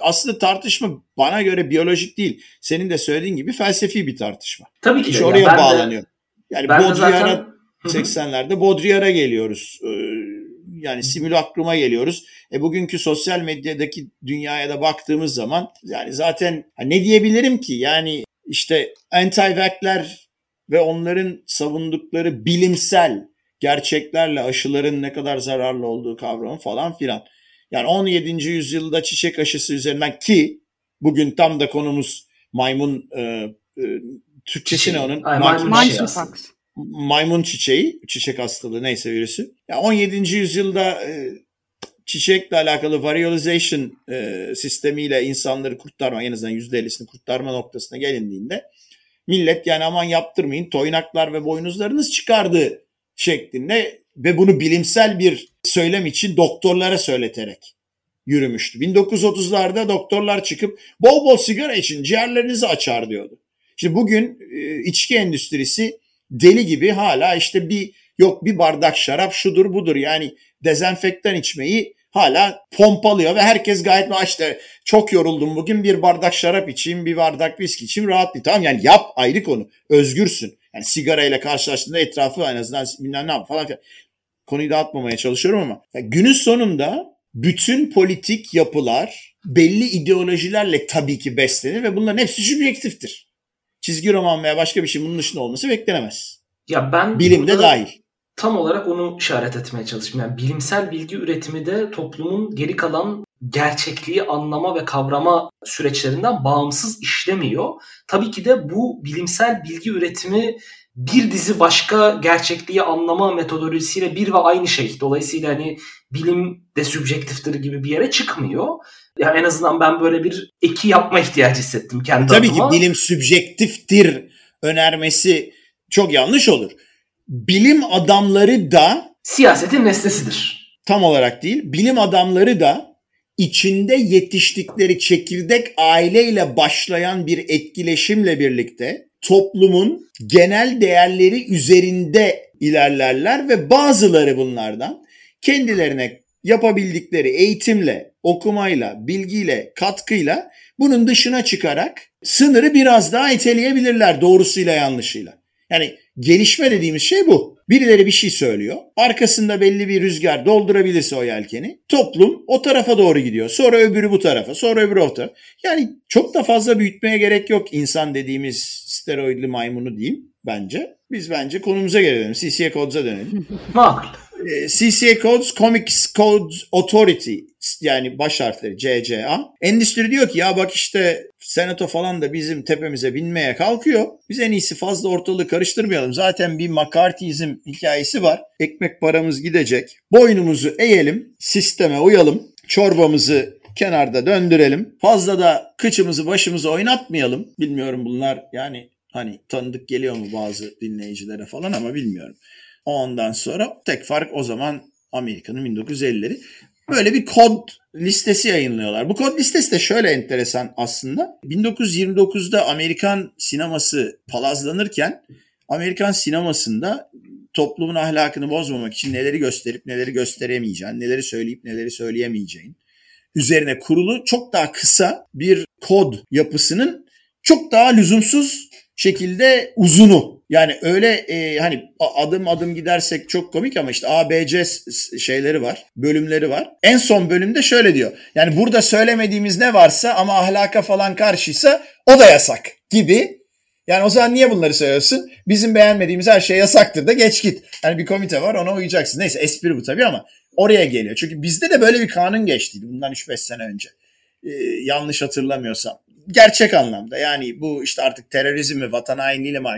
[SPEAKER 3] aslında tartışma bana göre biyolojik değil. Senin de söylediğin gibi felsefi bir tartışma.
[SPEAKER 4] Tabii ki.
[SPEAKER 3] İş oraya ben bağlanıyor. De, yani Baudrillard'a zaten... 80'lerde Baudrillard'a geliyoruz. Ee, yani simülakruma geliyoruz. E bugünkü sosyal medyadaki dünyaya da baktığımız zaman yani zaten ne diyebilirim ki? Yani işte anti-vax'ler ve onların savundukları bilimsel gerçeklerle aşıların ne kadar zararlı olduğu kavramı falan filan. Yani 17. yüzyılda çiçek aşısı üzerinden ki bugün tam da konumuz maymun e, e, Türkçesi ne onun?
[SPEAKER 4] Ay, maymun, maymun,
[SPEAKER 3] maymun çiçeği, çiçek hastalığı neyse virüsü. Yani 17. yüzyılda e, çiçekle alakalı variolization e, sistemiyle insanları kurtarma, en azından %50'sini kurtarma noktasına gelindiğinde millet yani aman yaptırmayın toynaklar ve boynuzlarınız çıkardı şeklinde ve bunu bilimsel bir söylem için doktorlara söyleterek yürümüştü. 1930'larda doktorlar çıkıp bol bol sigara için ciğerlerinizi açar diyordu. Şimdi bugün e, içki endüstrisi deli gibi hala işte bir yok bir bardak şarap şudur budur yani dezenfektan içmeyi hala pompalıyor ve herkes gayet işte çok yoruldum bugün bir bardak şarap içeyim bir bardak viski içeyim rahat bir tamam yani yap ayrı konu özgürsün. Yani sigarayla karşılaştığında etrafı en azından bilmem ne falan filan. Konuyu dağıtmamaya çalışıyorum ama yani günün sonunda bütün politik yapılar belli ideolojilerle tabii ki beslenir ve bunların hepsi subjektiftir. Çizgi roman veya başka bir şey bunun dışında olması beklenemez.
[SPEAKER 4] Ya ben
[SPEAKER 3] bilimde dahil.
[SPEAKER 4] Tam olarak onu işaret etmeye çalıştım. Yani bilimsel bilgi üretimi de toplumun geri kalan gerçekliği anlama ve kavrama süreçlerinden bağımsız işlemiyor. Tabii ki de bu bilimsel bilgi üretimi bir dizi başka gerçekliği anlama metodolojisiyle bir ve aynı şey. Dolayısıyla hani bilim de subjektiftir gibi bir yere çıkmıyor. Yani en azından ben böyle bir eki yapma ihtiyacı hissettim kendi
[SPEAKER 3] Tabii
[SPEAKER 4] adıma.
[SPEAKER 3] ki bilim subjektiftir önermesi çok yanlış olur. Bilim adamları da
[SPEAKER 4] siyasetin nesnesidir.
[SPEAKER 3] Tam olarak değil. Bilim adamları da içinde yetiştikleri çekirdek aileyle başlayan bir etkileşimle birlikte toplumun genel değerleri üzerinde ilerlerler ve bazıları bunlardan kendilerine yapabildikleri eğitimle, okumayla, bilgiyle, katkıyla bunun dışına çıkarak sınırı biraz daha iteleyebilirler doğrusuyla yanlışıyla. Yani Gelişme dediğimiz şey bu. Birileri bir şey söylüyor. Arkasında belli bir rüzgar doldurabilirse o yelkeni. Toplum o tarafa doğru gidiyor. Sonra öbürü bu tarafa. Sonra öbürü o tarafa. Yani çok da fazla büyütmeye gerek yok insan dediğimiz steroidli maymunu diyeyim bence. Biz bence konumuza gelelim. CCA Codes'a dönelim. Ee, CCA Codes Comics Codes Authority yani baş harfleri CCA. Endüstri diyor ki ya bak işte senato falan da bizim tepemize binmeye kalkıyor. Biz en iyisi fazla ortalığı karıştırmayalım. Zaten bir McCarthyizm hikayesi var. Ekmek paramız gidecek. Boynumuzu eğelim, sisteme uyalım. Çorbamızı kenarda döndürelim. Fazla da kıçımızı başımızı oynatmayalım. Bilmiyorum bunlar yani hani tanıdık geliyor mu bazı dinleyicilere falan ama bilmiyorum. Ondan sonra tek fark o zaman Amerika'nın 1950'leri. Böyle bir kod listesi yayınlıyorlar. Bu kod listesi de şöyle enteresan aslında. 1929'da Amerikan sineması palazlanırken Amerikan sinemasında toplumun ahlakını bozmamak için neleri gösterip neleri gösteremeyeceğin, neleri söyleyip neleri söyleyemeyeceğin üzerine kurulu çok daha kısa bir kod yapısının çok daha lüzumsuz şekilde uzunu. Yani öyle e, hani adım adım gidersek çok komik ama işte A, B, C şeyleri var, bölümleri var. En son bölümde şöyle diyor. Yani burada söylemediğimiz ne varsa ama ahlaka falan karşıysa o da yasak gibi. Yani o zaman niye bunları söylüyorsun? Bizim beğenmediğimiz her şey yasaktır da geç git. Yani bir komite var ona uyacaksın. Neyse espri bu tabii ama oraya geliyor. Çünkü bizde de böyle bir kanun geçtiydi bundan 3-5 sene önce. Ee, yanlış hatırlamıyorsam gerçek anlamda. Yani bu işte artık terörizm mi vatan hainliğiyle mi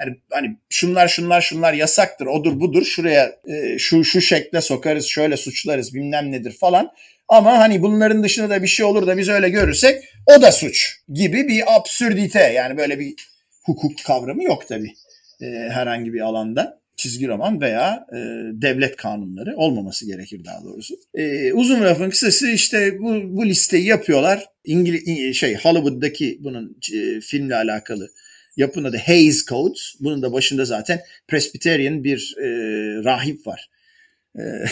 [SPEAKER 3] yani hani şunlar şunlar şunlar yasaktır odur budur. Şuraya e, şu şu şekle sokarız şöyle suçlarız bilmem nedir falan. Ama hani bunların dışında da bir şey olur da biz öyle görürsek o da suç gibi bir absürdite. Yani böyle bir hukuk kavramı yok tabi e, herhangi bir alanda çizgi roman veya e, devlet kanunları olmaması gerekir daha doğrusu. E, uzun lafın kısası işte bu, bu listeyi yapıyorlar. İngiliz şey Hollywood'daki bunun e, filmle alakalı yapının adı Hayes Codes. Bunun da başında zaten Presbyterian bir e, rahip var. E,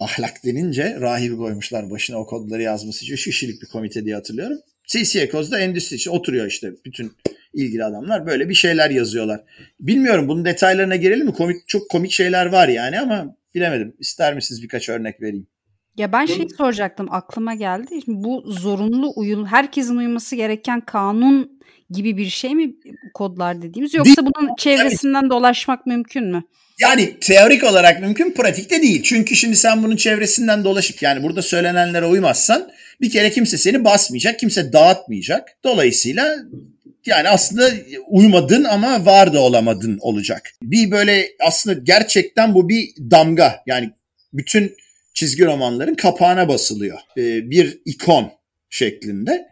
[SPEAKER 3] ahlak denince rahibi koymuşlar başına o kodları yazması için. Üç kişilik bir komite diye hatırlıyorum. CCA Codes endüstri için oturuyor işte bütün ilgili adamlar böyle bir şeyler yazıyorlar. Bilmiyorum bunun detaylarına girelim mi? Komik çok komik şeyler var yani ama bilemedim. İster misiniz birkaç örnek vereyim?
[SPEAKER 2] Ya ben şey soracaktım aklıma geldi. Şimdi bu zorunlu uyum herkesin uyması gereken kanun gibi bir şey mi kodlar dediğimiz yoksa bunun çevresinden dolaşmak mümkün mü?
[SPEAKER 3] Yani teorik olarak mümkün, pratikte değil. Çünkü şimdi sen bunun çevresinden dolaşıp yani burada söylenenlere uymazsan bir kere kimse seni basmayacak, kimse dağıtmayacak. Dolayısıyla yani aslında uymadın ama var da olamadın olacak. Bir böyle aslında gerçekten bu bir damga. Yani bütün çizgi romanların kapağına basılıyor. Ee, bir ikon şeklinde.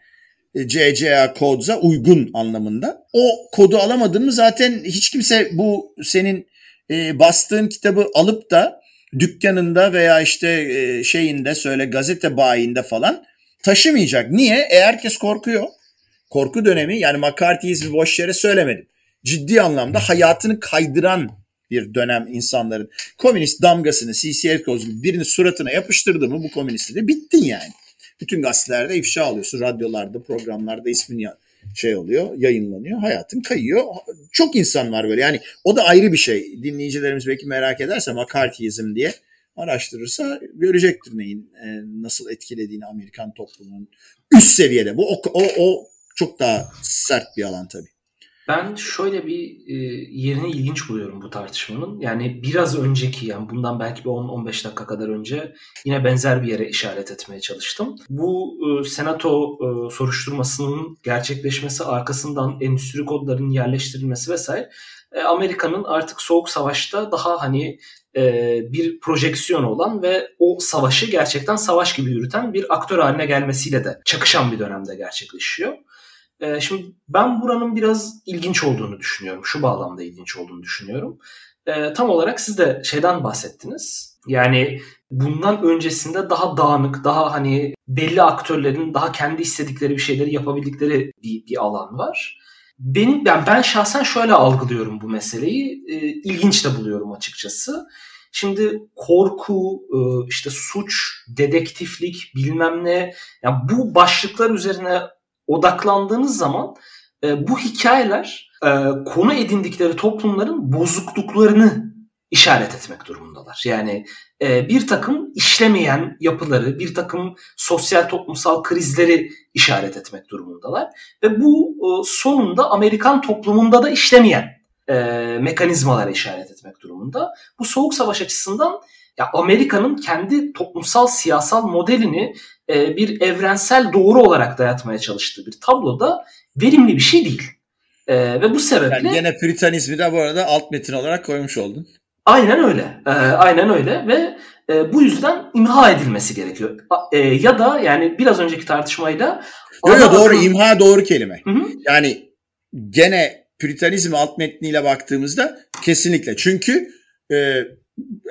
[SPEAKER 3] CCA e, Codes'a uygun anlamında. O kodu alamadın mı zaten hiç kimse bu senin e, bastığın kitabı alıp da dükkanında veya işte e, şeyinde söyle gazete bayinde falan taşımayacak. Niye? E herkes korkuyor korku dönemi yani McCarthy'izmi boş yere söylemedim. Ciddi anlamda hayatını kaydıran bir dönem insanların. Komünist damgasını CCL kozunu birini suratına yapıştırdı mı bu komünistliği bittin yani. Bütün gazetelerde ifşa alıyorsun. Radyolarda, programlarda ismin ya şey oluyor, yayınlanıyor. Hayatın kayıyor. Çok insan var böyle. Yani o da ayrı bir şey. Dinleyicilerimiz belki merak ederse McCarthy'izm diye araştırırsa görecektir neyin e, nasıl etkilediğini Amerikan toplumunun üst seviyede. Bu o, o, o çok daha sert bir alan tabii.
[SPEAKER 4] Ben şöyle bir e, yerini ilginç buluyorum bu tartışmanın. Yani biraz önceki yani bundan belki bir 10-15 dakika kadar önce yine benzer bir yere işaret etmeye çalıştım. Bu e, senato e, soruşturmasının gerçekleşmesi arkasından endüstri kodlarının yerleştirilmesi vesaire Amerika'nın artık soğuk savaşta daha hani bir projeksiyon olan ve o savaşı gerçekten savaş gibi yürüten bir aktör haline gelmesiyle de çakışan bir dönemde gerçekleşiyor. E, şimdi ben buranın biraz ilginç olduğunu düşünüyorum. Şu bağlamda ilginç olduğunu düşünüyorum. E, tam olarak siz de şeyden bahsettiniz. Yani bundan öncesinde daha dağınık, daha hani belli aktörlerin daha kendi istedikleri bir şeyleri yapabildikleri bir, bir alan var. Benim ben ben şahsen şöyle algılıyorum bu meseleyi. E, ilginç de buluyorum açıkçası. Şimdi korku, e, işte suç, dedektiflik, bilmem ne, yani bu başlıklar üzerine odaklandığınız zaman e, bu hikayeler e, konu edindikleri toplumların bozukluklarını işaret etmek durumundalar. Yani e, bir takım işlemeyen yapıları, bir takım sosyal toplumsal krizleri işaret etmek durumundalar. Ve bu e, sonunda Amerikan toplumunda da işlemeyen e, mekanizmalara işaret etmek durumunda. Bu soğuk savaş açısından ya Amerika'nın kendi toplumsal siyasal modelini e, bir evrensel doğru olarak dayatmaya çalıştığı bir tabloda verimli bir şey değil. E, ve bu sebeple...
[SPEAKER 3] Yani gene Püritanizmi de bu arada alt metin olarak koymuş oldun.
[SPEAKER 4] Aynen öyle. E, aynen öyle ve e, bu yüzden imha edilmesi gerekiyor. E, ya da yani biraz önceki tartışmayla...
[SPEAKER 3] Yok yok doğru akım... imha doğru kelime. Hı hı. Yani gene Püritanizm alt metniyle baktığımızda kesinlikle. Çünkü e,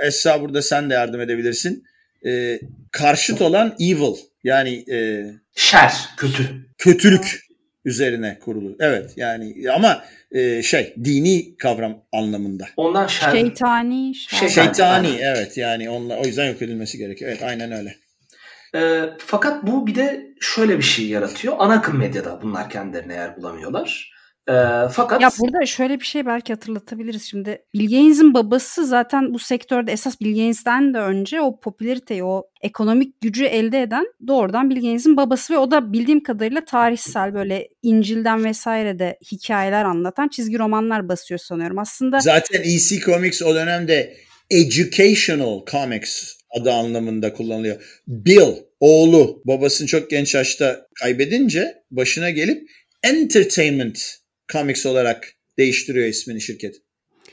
[SPEAKER 3] Esra burada sen de yardım edebilirsin. E, karşıt olan evil yani e,
[SPEAKER 4] şer, kötü.
[SPEAKER 3] Kötülük üzerine kurulu. Evet yani ama e, şey dini kavram anlamında.
[SPEAKER 4] Ondan şer.
[SPEAKER 2] Şeytani.
[SPEAKER 3] Şer. Şeytani evet yani onla, o yüzden yok edilmesi gerekiyor. Evet aynen öyle.
[SPEAKER 4] E, fakat bu bir de şöyle bir şey yaratıyor. Ana akım medyada bunlar kendilerine yer bulamıyorlar. E, fakat
[SPEAKER 2] ya burada şöyle bir şey belki hatırlatabiliriz şimdi. Bill Gates'in babası zaten bu sektörde esas Bill Gates'ten de önce o popülariteyi, o ekonomik gücü elde eden doğrudan Bill Gates'in babası ve o da bildiğim kadarıyla tarihsel böyle İncil'den vesaire de hikayeler anlatan çizgi romanlar basıyor sanıyorum. Aslında
[SPEAKER 3] zaten EC Comics o dönemde educational comics adı anlamında kullanılıyor. Bill oğlu babasını çok genç yaşta kaybedince başına gelip entertainment Comics olarak değiştiriyor ismini şirket.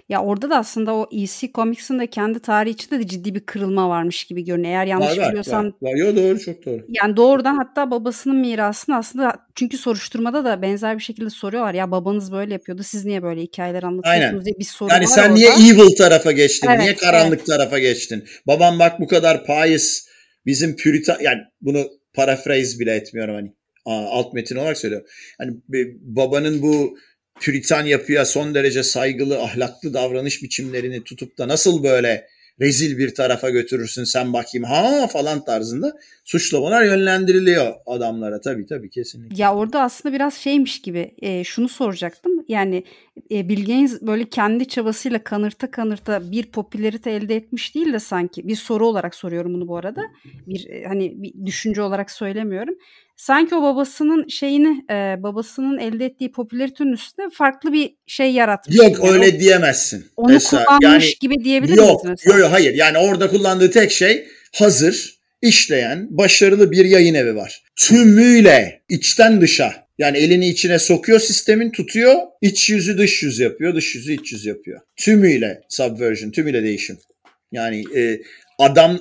[SPEAKER 2] Ya orada da aslında o EC Comics'in de kendi tarihi içinde de ciddi bir kırılma varmış gibi görünüyor. Eğer yanlış var, biliyorsam. Var,
[SPEAKER 3] var. Yo, doğru çok doğru.
[SPEAKER 2] Yani doğrudan hatta babasının mirasını aslında çünkü soruşturmada da benzer bir şekilde soruyorlar. Ya babanız böyle yapıyordu siz niye böyle hikayeler anlatıyorsunuz Aynen. diye bir soru
[SPEAKER 3] yani var sen orada. niye evil tarafa geçtin? Evet, niye karanlık evet. tarafa geçtin? Babam bak bu kadar pious bizim pürita yani bunu paraphrase bile etmiyorum hani alt metin olarak söylüyorum. Hani babanın bu Püritan yapıya son derece saygılı, ahlaklı davranış biçimlerini tutup da nasıl böyle rezil bir tarafa götürürsün sen bakayım ha falan tarzında suçlamalar yönlendiriliyor adamlara. Tabii tabii kesinlikle.
[SPEAKER 2] Ya orada aslında biraz şeymiş gibi e, şunu soracaktım. Yani e, Bill böyle kendi çabasıyla kanırta kanırta bir popülerite elde etmiş değil de sanki. Bir soru olarak soruyorum bunu bu arada. Bir e, hani bir düşünce olarak söylemiyorum sanki o babasının şeyini e, babasının elde ettiği popülaritenin üstünde farklı bir şey yaratmış.
[SPEAKER 3] Yok yani öyle o, diyemezsin.
[SPEAKER 2] Onu mesela, kullanmış yani, gibi diyebilir
[SPEAKER 3] yok,
[SPEAKER 2] miyiz
[SPEAKER 3] mesela? Yok yok hayır yani orada kullandığı tek şey hazır işleyen başarılı bir yayın evi var. Tümüyle içten dışa yani elini içine sokuyor sistemin tutuyor iç yüzü dış yüz yapıyor dış yüzü iç yüz yapıyor. Tümüyle subversion tümüyle değişim. Yani e, adam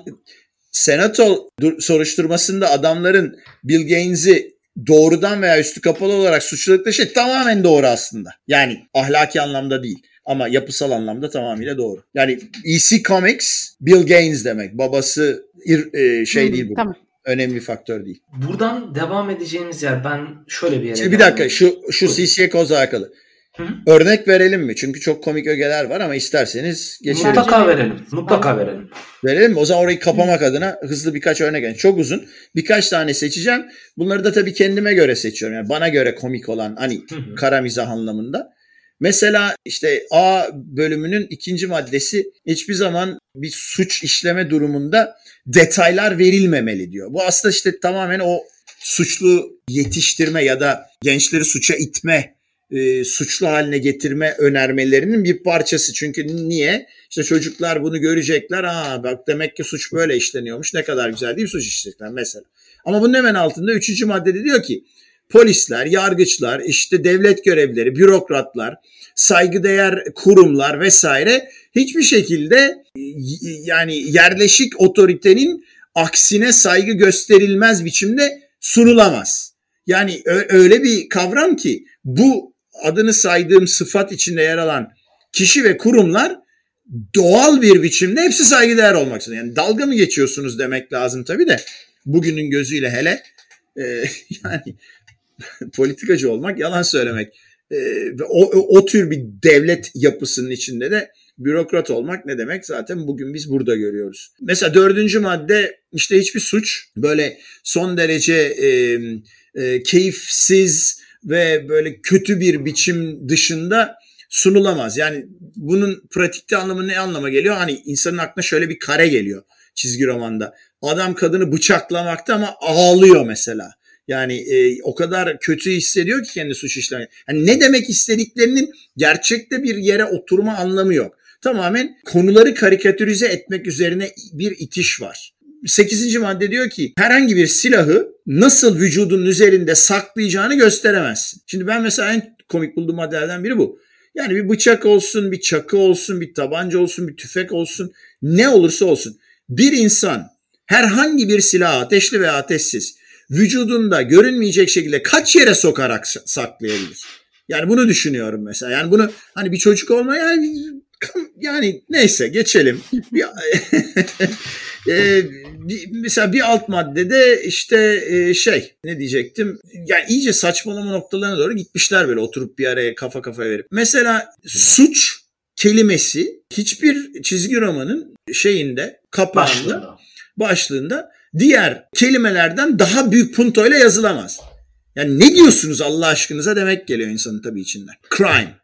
[SPEAKER 3] senato soruşturmasında adamların Bill Gaines'i doğrudan veya üstü kapalı olarak suçladıkları şey tamamen doğru aslında. Yani ahlaki anlamda değil ama yapısal anlamda tamamıyla doğru. Yani EC Comics Bill Gaines demek. Babası e, şey hmm, değil bu. Tamam. Önemli bir faktör değil.
[SPEAKER 4] Buradan devam edeceğimiz yer ben şöyle bir yere
[SPEAKER 3] Şimdi bir dakika şu şu CC'ye koza alakalı. Hı? Örnek verelim mi? Çünkü çok komik ögeler var ama isterseniz geçelim.
[SPEAKER 4] Mutlaka verelim. Mutlaka verelim.
[SPEAKER 3] Verelim mi? O zaman orayı kapamak Hı. adına hızlı birkaç örnek. Yani çok uzun. Birkaç tane seçeceğim. Bunları da tabii kendime göre seçiyorum. Yani bana göre komik olan hani Hı. kara mizah anlamında. Mesela işte A bölümünün ikinci maddesi hiçbir zaman bir suç işleme durumunda detaylar verilmemeli diyor. Bu aslında işte tamamen o suçlu yetiştirme ya da gençleri suça itme e, suçlu haline getirme önermelerinin bir parçası. Çünkü niye? İşte çocuklar bunu görecekler. Aa bak demek ki suç böyle işleniyormuş. Ne kadar güzel değil mi suç işleyecekler mesela. Ama bunun hemen altında üçüncü maddede diyor ki polisler, yargıçlar, işte devlet görevlileri, bürokratlar, saygıdeğer kurumlar vesaire hiçbir şekilde yani yerleşik otoritenin aksine saygı gösterilmez biçimde sunulamaz. Yani öyle bir kavram ki bu adını saydığım sıfat içinde yer alan kişi ve kurumlar doğal bir biçimde hepsi saygıdeğer olmak zorunda. Yani dalga mı geçiyorsunuz demek lazım tabii de bugünün gözüyle hele e, yani politikacı olmak yalan söylemek. E, o, o tür bir devlet yapısının içinde de bürokrat olmak ne demek zaten bugün biz burada görüyoruz. Mesela dördüncü madde işte hiçbir suç böyle son derece e, e, keyifsiz ve böyle kötü bir biçim dışında sunulamaz. Yani bunun pratikte anlamı ne anlama geliyor? Hani insanın aklına şöyle bir kare geliyor çizgi romanda. Adam kadını bıçaklamakta ama ağlıyor mesela. Yani e, o kadar kötü hissediyor ki kendi suç işlemeyi. Yani ne demek istediklerinin gerçekte bir yere oturma anlamı yok. Tamamen konuları karikatürize etmek üzerine bir itiş var. 8. madde diyor ki herhangi bir silahı nasıl vücudun üzerinde saklayacağını gösteremezsin. Şimdi ben mesela en komik bulduğum maddelerden biri bu. Yani bir bıçak olsun, bir çakı olsun, bir tabanca olsun, bir tüfek olsun, ne olursa olsun. Bir insan herhangi bir silahı ateşli veya ateşsiz vücudunda görünmeyecek şekilde kaç yere sokarak saklayabilir? Yani bunu düşünüyorum mesela. Yani bunu hani bir çocuk olmaya yani neyse geçelim. e, bir, mesela bir alt maddede işte e, şey ne diyecektim yani iyice saçmalama noktalarına doğru gitmişler böyle oturup bir araya kafa kafa verip. Mesela suç kelimesi hiçbir çizgi romanın şeyinde kapağında başlığında, başlığında diğer kelimelerden daha büyük puntoyla yazılamaz. Yani ne diyorsunuz Allah aşkınıza demek geliyor insanın tabii içinden. Crime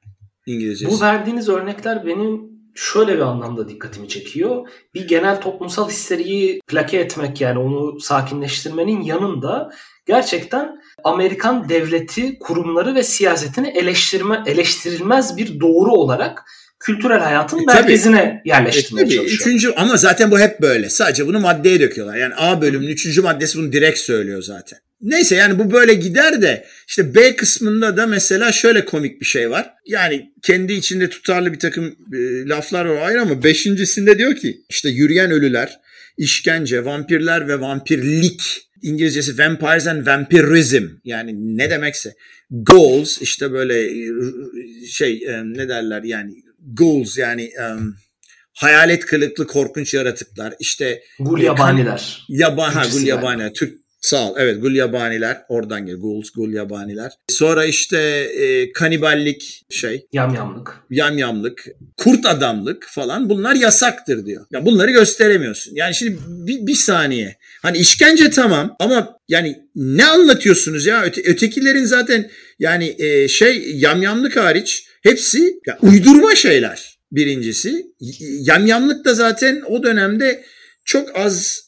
[SPEAKER 3] İngilizcesi.
[SPEAKER 4] Bu verdiğiniz örnekler benim şöyle bir anlamda dikkatimi çekiyor. Bir genel toplumsal histeriyi plake etmek yani onu sakinleştirmenin yanında gerçekten Amerikan devleti, kurumları ve siyasetini eleştirme eleştirilmez bir doğru olarak kültürel hayatın e, merkezine tabii. yerleştirmeye e, tabii. çalışıyor.
[SPEAKER 3] Üçüncü, ama zaten bu hep böyle. Sadece bunu maddeye döküyorlar. Yani A bölümünün üçüncü maddesi bunu direkt söylüyor zaten. Neyse yani bu böyle gider de işte B kısmında da mesela şöyle komik bir şey var. Yani kendi içinde tutarlı bir takım e, laflar var ayrı ama beşincisinde diyor ki işte yürüyen ölüler, işkence, vampirler ve vampirlik İngilizcesi vampires and vampirism yani ne demekse goals işte böyle e, şey e, ne derler yani goals yani um, hayalet kılıklı korkunç yaratıklar işte
[SPEAKER 4] gul yabaniler.
[SPEAKER 3] Yaban ha gul yabaniler. Türk Sağ ol. Evet gulyabaniler oradan geliyor. Ghouls, gulyabaniler. Sonra işte e, kaniballik şey.
[SPEAKER 4] Yamyamlık.
[SPEAKER 3] Yamyamlık. Kurt adamlık falan bunlar yasaktır diyor. Ya bunları gösteremiyorsun. Yani şimdi bir, bir saniye. Hani işkence tamam ama yani ne anlatıyorsunuz ya? Öte, ötekilerin zaten yani e, şey yamyamlık hariç hepsi ya, uydurma şeyler birincisi. Yamyamlık da zaten o dönemde çok az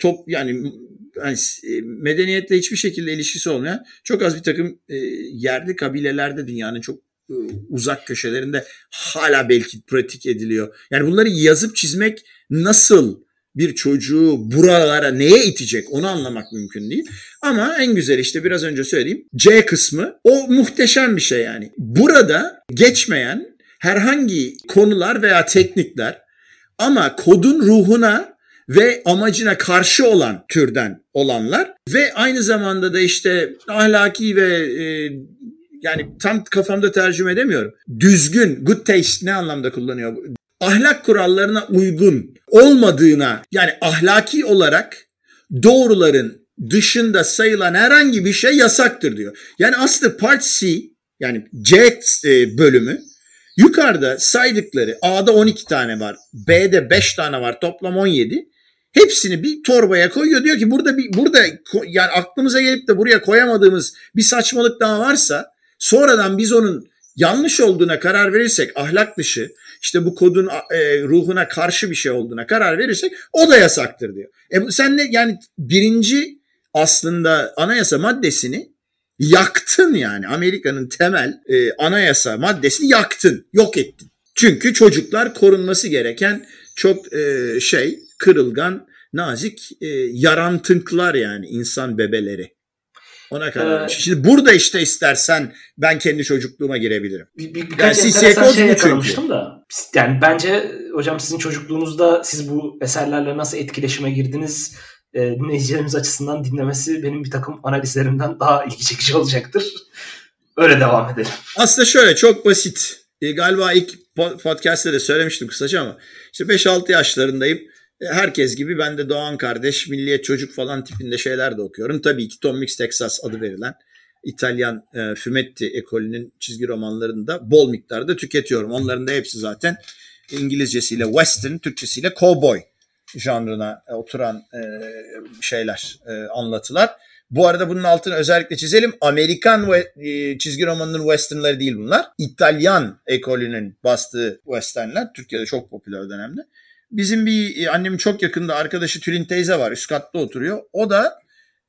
[SPEAKER 3] top yani hani e, medeniyetle hiçbir şekilde ilişkisi olmayan çok az bir takım e, yerli kabilelerde dünyanın çok e, uzak köşelerinde hala belki pratik ediliyor. Yani bunları yazıp çizmek nasıl bir çocuğu buralara neye itecek onu anlamak mümkün değil. Ama en güzel işte biraz önce söylediğim C kısmı o muhteşem bir şey yani. Burada geçmeyen herhangi konular veya teknikler ama kodun ruhuna ve amacına karşı olan türden olanlar ve aynı zamanda da işte ahlaki ve e, yani tam kafamda tercüme edemiyorum. Düzgün, good taste ne anlamda kullanıyor? Ahlak kurallarına uygun olmadığına yani ahlaki olarak doğruların dışında sayılan herhangi bir şey yasaktır diyor. Yani aslında Part C yani C e, bölümü yukarıda saydıkları A'da 12 tane var, B'de 5 tane var, toplam 17. Hepsini bir torbaya koyuyor. Diyor ki burada bir burada yani aklımıza gelip de buraya koyamadığımız bir saçmalık daha varsa sonradan biz onun yanlış olduğuna karar verirsek ahlak dışı işte bu kodun e, ruhuna karşı bir şey olduğuna karar verirsek o da yasaktır diyor. E sen ne yani birinci aslında anayasa maddesini yaktın yani Amerika'nın temel e, anayasa maddesini yaktın, yok ettin. Çünkü çocuklar korunması gereken çok e, şey kırılgan, nazik e, yarantıklar yani insan bebeleri. Ona kadar. Ee, Şimdi burada işte istersen ben kendi çocukluğuma girebilirim.
[SPEAKER 4] Bir, bir, birkaç yani enteresan şey yakalamıştım da. Yani bence hocam sizin çocukluğunuzda siz bu eserlerle nasıl etkileşime girdiniz e, dinleyicilerimiz açısından dinlemesi benim bir takım analizlerimden daha ilgi çekici olacaktır. Öyle devam edelim.
[SPEAKER 3] Aslında şöyle çok basit. E, galiba ilk podcast'te de söylemiştim kısaca ama işte 5-6 yaşlarındayım herkes gibi ben de Doğan kardeş, Milliyet Çocuk falan tipinde şeyler de okuyorum. Tabii ki Tom Mix Texas adı verilen İtalyan e, Fumetti ekolünün çizgi romanlarını da bol miktarda tüketiyorum. Onların da hepsi zaten İngilizcesiyle western, Türkçesiyle cowboy janrına oturan e, şeyler, e, anlatılar. Bu arada bunun altını özellikle çizelim. Amerikan ve, e, çizgi romanının westernları değil bunlar. İtalyan ekolünün bastığı westernler. Türkiye'de çok popüler dönemde. Bizim bir e, annemin çok yakında arkadaşı Tülin teyze var. Üst katta oturuyor. O da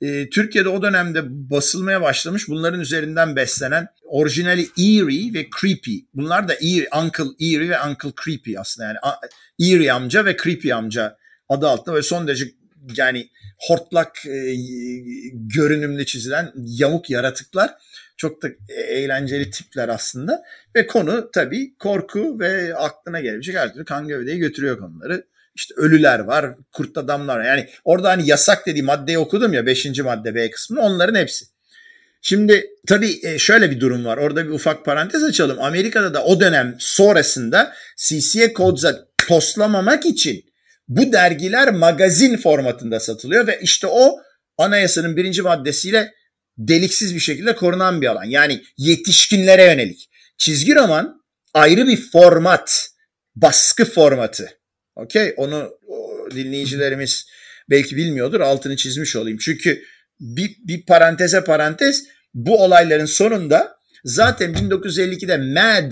[SPEAKER 3] e, Türkiye'de o dönemde basılmaya başlamış. Bunların üzerinden beslenen orijinali Eerie ve Creepy. Bunlar da Eerie, Uncle Eerie ve Uncle Creepy aslında yani. Eerie amca ve Creepy amca adı altında ve son derece yani hortlak e, görünümlü çizilen yamuk yaratıklar. Çok da eğlenceli tipler aslında. Ve konu tabii korku ve aklına gelebilecek her türlü kan gövdeyi götürüyor konuları. İşte ölüler var, kurt adamlar var. Yani orada hani yasak dediği maddeyi okudum ya 5. madde B kısmını onların hepsi. Şimdi tabii e, şöyle bir durum var. Orada bir ufak parantez açalım. Amerika'da da o dönem sonrasında CCA Codes'a toslamamak için bu dergiler magazin formatında satılıyor ve işte o anayasanın birinci maddesiyle deliksiz bir şekilde korunan bir alan. Yani yetişkinlere yönelik. Çizgi roman ayrı bir format, baskı formatı. Okey onu dinleyicilerimiz belki bilmiyordur altını çizmiş olayım. Çünkü bir, bir paranteze parantez bu olayların sonunda zaten 1952'de Mad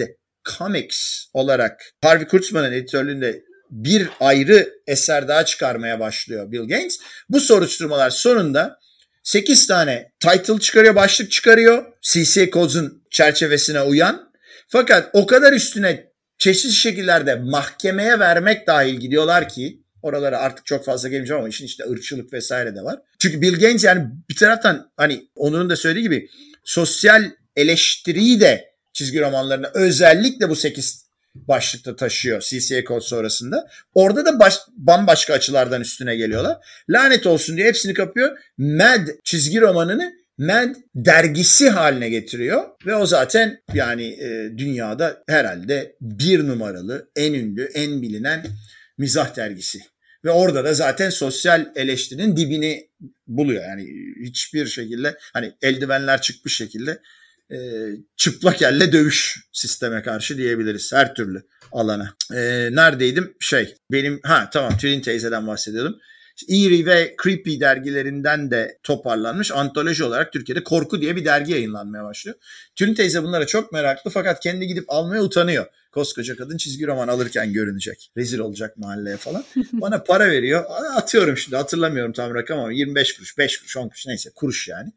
[SPEAKER 3] Comics olarak Harvey Kurtzman'ın editörlüğünde bir ayrı eser daha çıkarmaya başlıyor Bill Gates. Bu soruşturmalar sonunda 8 tane title çıkarıyor, başlık çıkarıyor. CC Codes'un çerçevesine uyan. Fakat o kadar üstüne çeşitli şekillerde mahkemeye vermek dahil gidiyorlar ki oralara artık çok fazla gelmeyeceğim ama işin işte ırkçılık vesaire de var. Çünkü Bill Gates yani bir taraftan hani Onur'un da söylediği gibi sosyal eleştiriyi de çizgi romanlarına özellikle bu 8 başlıkta taşıyor CCA kod sonrasında. Orada da baş, bambaşka açılardan üstüne geliyorlar. Lanet olsun diye hepsini kapıyor. Mad çizgi romanını Mad dergisi haline getiriyor ve o zaten yani e, dünyada herhalde bir numaralı, en ünlü, en bilinen mizah dergisi. Ve orada da zaten sosyal eleştirinin dibini buluyor. Yani hiçbir şekilde hani eldivenler çıkmış şekilde e, çıplak elle dövüş sisteme karşı diyebiliriz her türlü alana. E, neredeydim? Şey benim ha tamam Tülin teyzeden bahsediyordum. Eerie ve Creepy dergilerinden de toparlanmış antoloji olarak Türkiye'de Korku diye bir dergi yayınlanmaya başlıyor. Tülin teyze bunlara çok meraklı fakat kendi gidip almaya utanıyor. Koskoca kadın çizgi roman alırken görünecek. Rezil olacak mahalleye falan. Bana para veriyor. Atıyorum şimdi hatırlamıyorum tam rakam ama 25 kuruş, 5 kuruş, 10 kuruş neyse kuruş yani.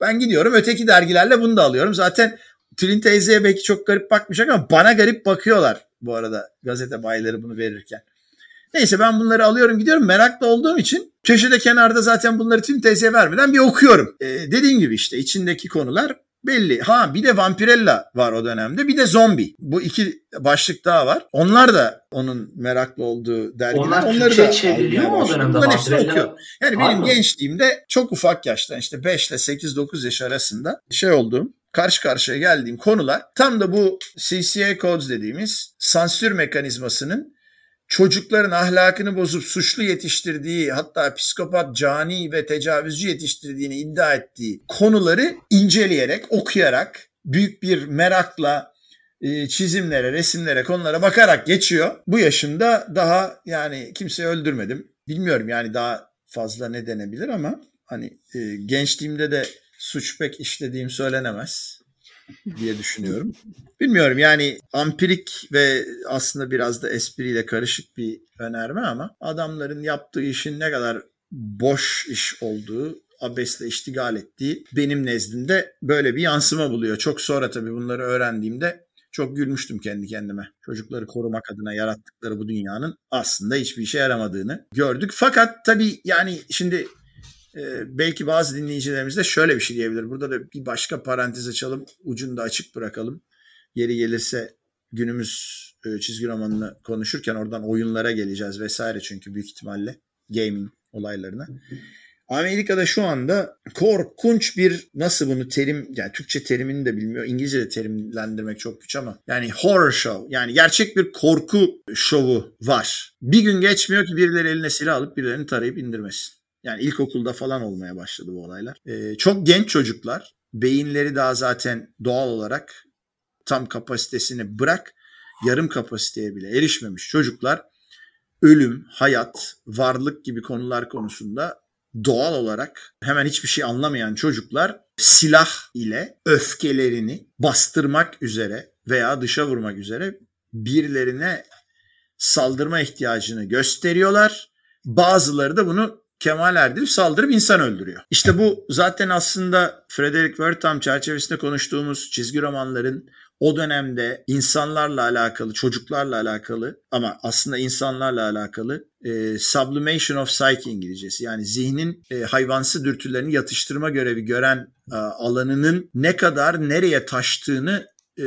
[SPEAKER 3] Ben gidiyorum öteki dergilerle bunu da alıyorum. Zaten Tülin teyzeye belki çok garip bakmayacak ama bana garip bakıyorlar bu arada gazete bayileri bunu verirken. Neyse ben bunları alıyorum gidiyorum meraklı olduğum için köşede kenarda zaten bunları Tülin teyzeye vermeden bir okuyorum. Ee, dediğim gibi işte içindeki konular belli. Ha bir de Vampirella var o dönemde bir de Zombi. Bu iki başlık daha var. Onlar da onun meraklı olduğu dergiler.
[SPEAKER 4] Onlar
[SPEAKER 3] Onları
[SPEAKER 4] Türkçe
[SPEAKER 3] da
[SPEAKER 4] çevriliyor mu o dönemde?
[SPEAKER 3] Bunların hepsini okuyor. Yani
[SPEAKER 4] Var
[SPEAKER 3] benim
[SPEAKER 4] mı?
[SPEAKER 3] gençliğimde çok ufak yaştan işte 5 ile 8-9 yaş arasında şey olduğum karşı karşıya geldiğim konular tam da bu CCA codes dediğimiz sansür mekanizmasının çocukların ahlakını bozup suçlu yetiştirdiği hatta psikopat, cani ve tecavüzcü yetiştirdiğini iddia ettiği konuları inceleyerek, okuyarak büyük bir merakla e, çizimlere, resimlere, konulara bakarak geçiyor. Bu yaşımda daha yani kimseyi öldürmedim. Bilmiyorum yani daha fazla ne denebilir ama hani e, gençliğimde de suç pek işlediğim söylenemez diye düşünüyorum. Bilmiyorum yani ampirik ve aslında biraz da espriyle karışık bir önerme ama adamların yaptığı işin ne kadar boş iş olduğu, abesle iştigal ettiği benim nezdimde böyle bir yansıma buluyor. Çok sonra tabii bunları öğrendiğimde çok gülmüştüm kendi kendime. Çocukları korumak adına yarattıkları bu dünyanın aslında hiçbir işe yaramadığını gördük. Fakat tabii yani şimdi e, belki bazı dinleyicilerimiz de şöyle bir şey diyebilir. Burada da bir başka parantez açalım, ucunu da açık bırakalım. Yeri gelirse günümüz e, çizgi romanını konuşurken oradan oyunlara geleceğiz vesaire çünkü büyük ihtimalle gaming olaylarına. Amerika'da şu anda korkunç bir nasıl bunu terim yani Türkçe terimini de bilmiyor. İngilizce de terimlendirmek çok güç ama yani horror show yani gerçek bir korku şovu var. Bir gün geçmiyor ki birileri eline silah alıp birilerini tarayıp indirmesin. Yani ilkokulda falan olmaya başladı bu olaylar. Ee, çok genç çocuklar beyinleri daha zaten doğal olarak tam kapasitesini bırak yarım kapasiteye bile erişmemiş çocuklar ölüm, hayat, varlık gibi konular konusunda doğal olarak hemen hiçbir şey anlamayan çocuklar silah ile öfkelerini bastırmak üzere veya dışa vurmak üzere birilerine saldırma ihtiyacını gösteriyorlar. Bazıları da bunu Kemal Erdil saldırıp insan öldürüyor. İşte bu zaten aslında Frederick Wertham çerçevesinde konuştuğumuz çizgi romanların o dönemde insanlarla alakalı, çocuklarla alakalı ama aslında insanlarla alakalı e, sublimation of psyche İngilizcesi. Yani zihnin e, hayvansı dürtülerini yatıştırma görevi gören e, alanının ne kadar nereye taştığını e,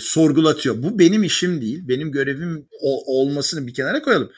[SPEAKER 3] sorgulatıyor. Bu benim işim değil. Benim görevim o, olmasını bir kenara koyalım.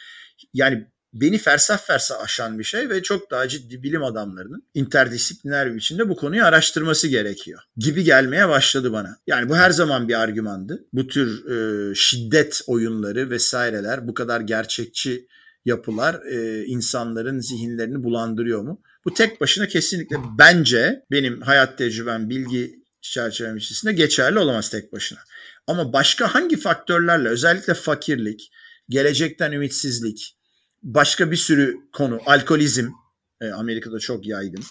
[SPEAKER 3] Yani beni fersah fersah aşan bir şey ve çok daha ciddi bilim adamlarının interdisipliner bir biçimde bu konuyu araştırması gerekiyor gibi gelmeye başladı bana. Yani bu her zaman bir argümandı. Bu tür e, şiddet oyunları vesaireler bu kadar gerçekçi yapılar e, insanların zihinlerini bulandırıyor mu? Bu tek başına kesinlikle bence benim hayat tecrübem, bilgi çerçevem içerisinde geçerli olamaz tek başına. Ama başka hangi faktörlerle özellikle fakirlik, gelecekten ümitsizlik, başka bir sürü konu, alkolizm e, Amerika'da çok yaygın.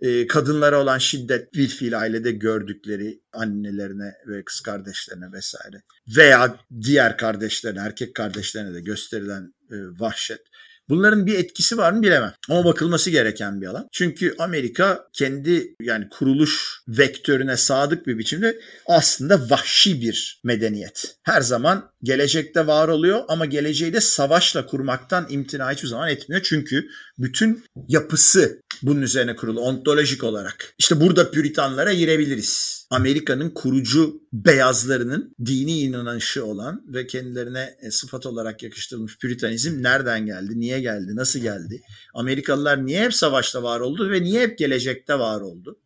[SPEAKER 3] E, kadınlara olan şiddet bir fiil ailede gördükleri annelerine ve kız kardeşlerine vesaire veya diğer kardeşlerine, erkek kardeşlerine de gösterilen e, vahşet. Bunların bir etkisi var mı bilemem. Ama bakılması gereken bir alan. Çünkü Amerika kendi yani kuruluş vektörüne sadık bir biçimde aslında vahşi bir medeniyet. Her zaman gelecekte var oluyor ama geleceği de savaşla kurmaktan imtina hiçbir zaman etmiyor. Çünkü bütün yapısı bunun üzerine kurulu ontolojik olarak. İşte burada püritanlara girebiliriz. Amerika'nın kurucu beyazlarının dini inanışı olan ve kendilerine e, sıfat olarak yakıştırılmış püritanizm nereden geldi, niye geldi, nasıl geldi? Amerikalılar niye hep savaşta var oldu ve niye hep gelecekte var oldu?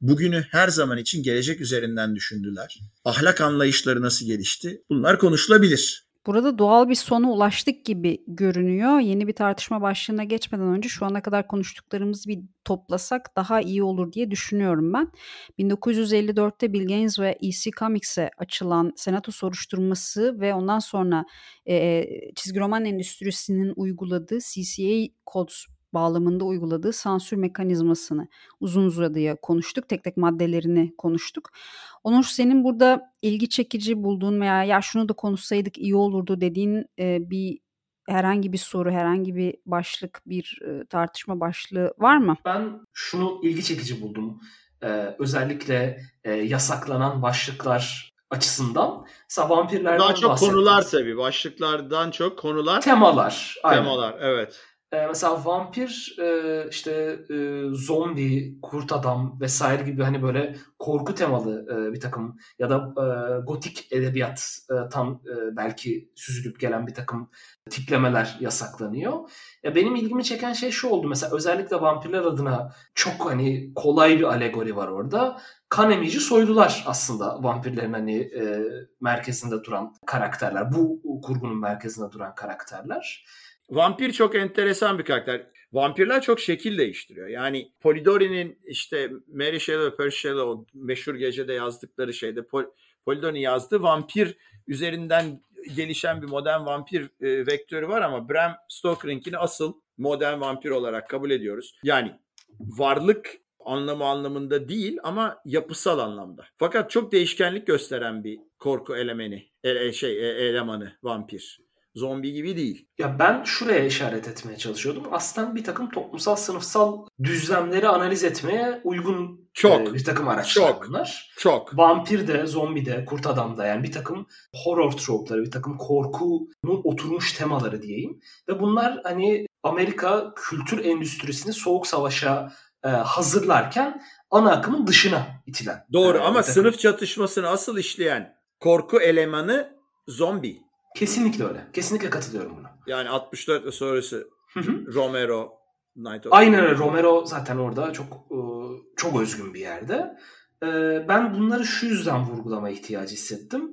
[SPEAKER 3] Bugünü her zaman için gelecek üzerinden düşündüler. Ahlak anlayışları nasıl gelişti? Bunlar konuşulabilir.
[SPEAKER 2] Burada doğal bir sona ulaştık gibi görünüyor. Yeni bir tartışma başlığına geçmeden önce şu ana kadar konuştuklarımızı bir toplasak daha iyi olur diye düşünüyorum ben. 1954'te Bill Gaines ve EC Comics'e açılan senato soruşturması ve ondan sonra e, çizgi roman endüstrisinin uyguladığı CCA Codes bağlamında uyguladığı sansür mekanizmasını uzun uzadıya konuştuk. Tek tek maddelerini konuştuk. Onur senin burada ilgi çekici bulduğun veya ya şunu da konuşsaydık iyi olurdu dediğin e, bir herhangi bir soru, herhangi bir başlık, bir e, tartışma başlığı var mı?
[SPEAKER 4] Ben şunu ilgi çekici buldum. Ee, özellikle e, yasaklanan başlıklar açısından. Mesela vampirlerden
[SPEAKER 3] Daha çok konular tabii. Başlıklardan çok konular.
[SPEAKER 4] Temalar.
[SPEAKER 3] Aynen. Temalar evet.
[SPEAKER 4] Ee, mesela vampir, e, işte e, zombi, kurt adam vesaire gibi hani böyle korku temalı e, bir takım ya da e, gotik edebiyat e, tam e, belki süzülüp gelen bir takım tiplemeler yasaklanıyor. Ya benim ilgimi çeken şey şu oldu mesela özellikle vampirler adına çok hani kolay bir alegori var orada. Kan emici soydular aslında vampirlerin hani e, merkezinde duran karakterler. Bu kurgunun merkezinde duran karakterler.
[SPEAKER 3] Vampir çok enteresan bir karakter. Vampirler çok şekil değiştiriyor. Yani Polidori'nin işte Mary Shelley Percy Shelley o meşhur gecede yazdıkları şeyde Pol- Polidori yazdığı vampir üzerinden gelişen bir modern vampir e, vektörü var ama Bram Stoker'ınkini asıl modern vampir olarak kabul ediyoruz. Yani varlık anlamı anlamında değil ama yapısal anlamda. Fakat çok değişkenlik gösteren bir korku elemeni, ele, şey e, elemanı vampir. Zombi gibi değil.
[SPEAKER 4] Ya ben şuraya işaret etmeye çalışıyordum. Aslında bir takım toplumsal sınıfsal düzlemleri analiz etmeye uygun
[SPEAKER 3] çok,
[SPEAKER 4] e, bir takım araçlar
[SPEAKER 3] çok,
[SPEAKER 4] bunlar.
[SPEAKER 3] Çok.
[SPEAKER 4] Vampir de, zombi de, kurt adam da yani bir takım horror trope'ları, bir takım korkunun oturmuş temaları diyeyim. Ve bunlar hani Amerika kültür endüstrisini soğuk savaşa e, hazırlarken ana akımın dışına itilen.
[SPEAKER 3] Doğru e, ama sınıf çatışmasını asıl işleyen korku elemanı zombi.
[SPEAKER 4] Kesinlikle öyle. Kesinlikle katılıyorum buna.
[SPEAKER 3] Yani 64 ve sonrası Romero,
[SPEAKER 4] Night of Aynen öyle. Romero zaten orada çok e, çok özgün bir yerde. E, ben bunları şu yüzden vurgulama ihtiyacı hissettim.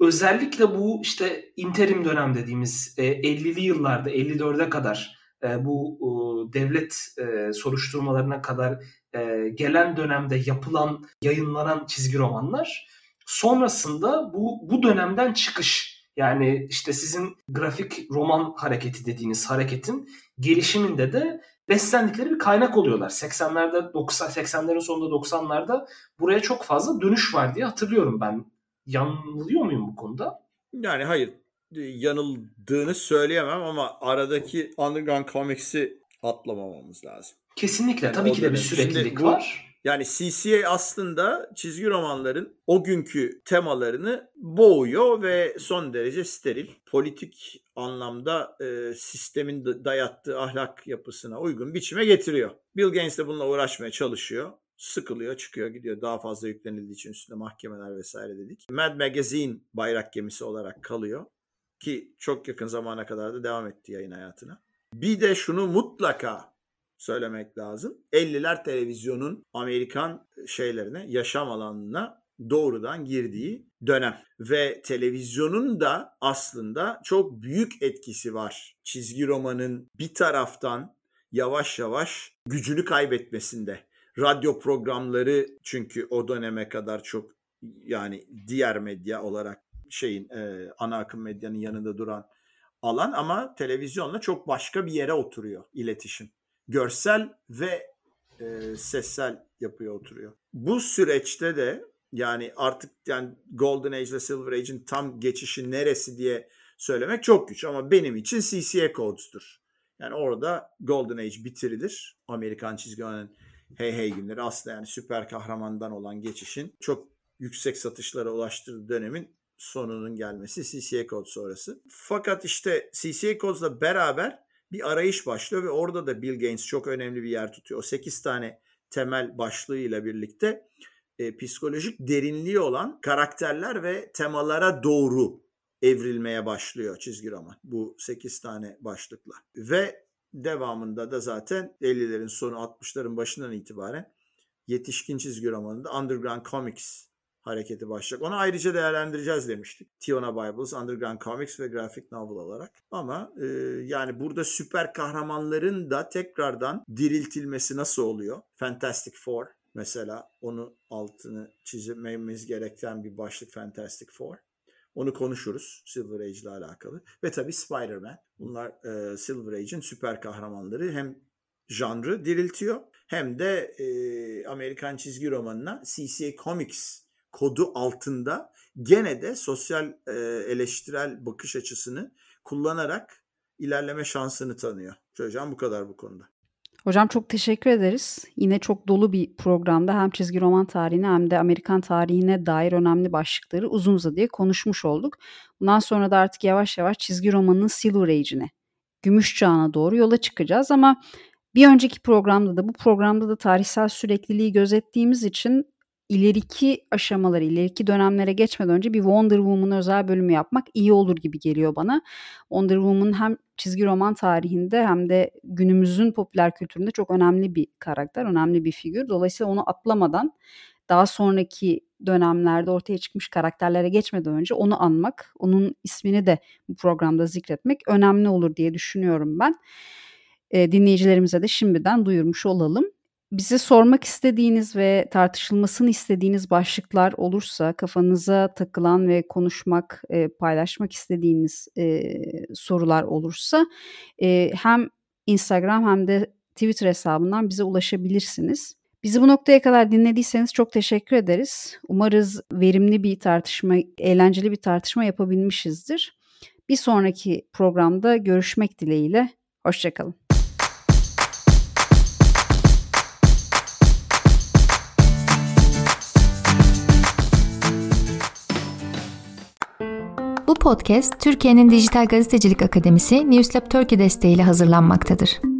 [SPEAKER 4] Özellikle bu işte interim dönem dediğimiz 50'li e, yıllarda 54'e kadar bu devlet soruşturmalarına kadar gelen dönemde yapılan, yayınlanan çizgi romanlar sonrasında bu bu dönemden çıkış yani işte sizin grafik roman hareketi dediğiniz hareketin gelişiminde de beslendikleri bir kaynak oluyorlar. 80'lerde 90 80'lerin sonunda 90'larda buraya çok fazla dönüş var diye hatırlıyorum ben. Yanılıyor muyum bu konuda?
[SPEAKER 3] Yani hayır yanıldığını söyleyemem ama aradaki Underground Comics'i atlamamamız lazım.
[SPEAKER 4] Kesinlikle. Tabii ki de bir süreklilik var.
[SPEAKER 3] Yani CCA aslında çizgi romanların o günkü temalarını boğuyor ve son derece steril. Politik anlamda e, sistemin dayattığı ahlak yapısına uygun biçime getiriyor. Bill Gaines de bununla uğraşmaya çalışıyor sıkılıyor, çıkıyor, gidiyor. Daha fazla yüklenildiği için üstünde mahkemeler vesaire dedik. Mad Magazine bayrak gemisi olarak kalıyor. Ki çok yakın zamana kadar da devam etti yayın hayatına. Bir de şunu mutlaka söylemek lazım. 50'ler televizyonun Amerikan şeylerine, yaşam alanına doğrudan girdiği dönem. Ve televizyonun da aslında çok büyük etkisi var. Çizgi romanın bir taraftan yavaş yavaş gücünü kaybetmesinde. Radyo programları çünkü o döneme kadar çok yani diğer medya olarak şeyin e, ana akım medyanın yanında duran alan ama televizyonla çok başka bir yere oturuyor iletişim. Görsel ve e, sessel yapıya oturuyor. Bu süreçte de yani artık yani Golden Age ile Silver Age'in tam geçişi neresi diye söylemek çok güç ama benim için CCA Codes'tur. Yani orada Golden Age bitirilir. Amerikan çizginin hey hey günleri aslında yani süper kahramandan olan geçişin çok yüksek satışlara ulaştığı dönemin sonunun gelmesi CCA Code sonrası. Fakat işte CCA Codes'la beraber bir arayış başlıyor ve orada da Bill Gaines çok önemli bir yer tutuyor. O 8 tane temel başlığıyla birlikte e, psikolojik derinliği olan karakterler ve temalara doğru evrilmeye başlıyor çizgi roman. Bu 8 tane başlıkla. Ve devamında da zaten 50'lerin sonu 60'ların başından itibaren yetişkin çizgi romanında Underground Comics hareketi başlayacak. Onu ayrıca değerlendireceğiz demiştik. Tiona Bibles, Underground Comics ve Graphic Novel olarak. Ama e, yani burada süper kahramanların da tekrardan diriltilmesi nasıl oluyor? Fantastic Four mesela onu altını çizmemiz gereken bir başlık Fantastic Four. Onu konuşuruz Silver Age ile alakalı. Ve tabii Spider-Man. Bunlar e, Silver Age'in süper kahramanları hem janrı diriltiyor hem de e, Amerikan çizgi romanına CCA Comics kodu altında gene de sosyal e, eleştirel bakış açısını kullanarak ilerleme şansını tanıyor. Hocam bu kadar bu konuda.
[SPEAKER 2] Hocam çok teşekkür ederiz. Yine çok dolu bir programda hem çizgi roman tarihine hem de Amerikan tarihine dair önemli başlıkları uzun uzadıya konuşmuş olduk. Bundan sonra da artık yavaş yavaş çizgi romanın Silver Age'ine, gümüş çağına doğru yola çıkacağız ama bir önceki programda da bu programda da tarihsel sürekliliği gözettiğimiz için ileriki aşamaları, ileriki dönemlere geçmeden önce bir Wonder Woman özel bölümü yapmak iyi olur gibi geliyor bana. Wonder Woman hem çizgi roman tarihinde hem de günümüzün popüler kültüründe çok önemli bir karakter, önemli bir figür. Dolayısıyla onu atlamadan daha sonraki dönemlerde ortaya çıkmış karakterlere geçmeden önce onu anmak, onun ismini de bu programda zikretmek önemli olur diye düşünüyorum ben. E, dinleyicilerimize de şimdiden duyurmuş olalım. Bize sormak istediğiniz ve tartışılmasını istediğiniz başlıklar olursa, kafanıza takılan ve konuşmak, e, paylaşmak istediğiniz e, sorular olursa e, hem Instagram hem de Twitter hesabından bize ulaşabilirsiniz. Bizi bu noktaya kadar dinlediyseniz çok teşekkür ederiz. Umarız verimli bir tartışma, eğlenceli bir tartışma yapabilmişizdir. Bir sonraki programda görüşmek dileğiyle. Hoşçakalın.
[SPEAKER 5] Bu podcast Türkiye'nin Dijital Gazetecilik Akademisi Newslab Turkey desteğiyle hazırlanmaktadır.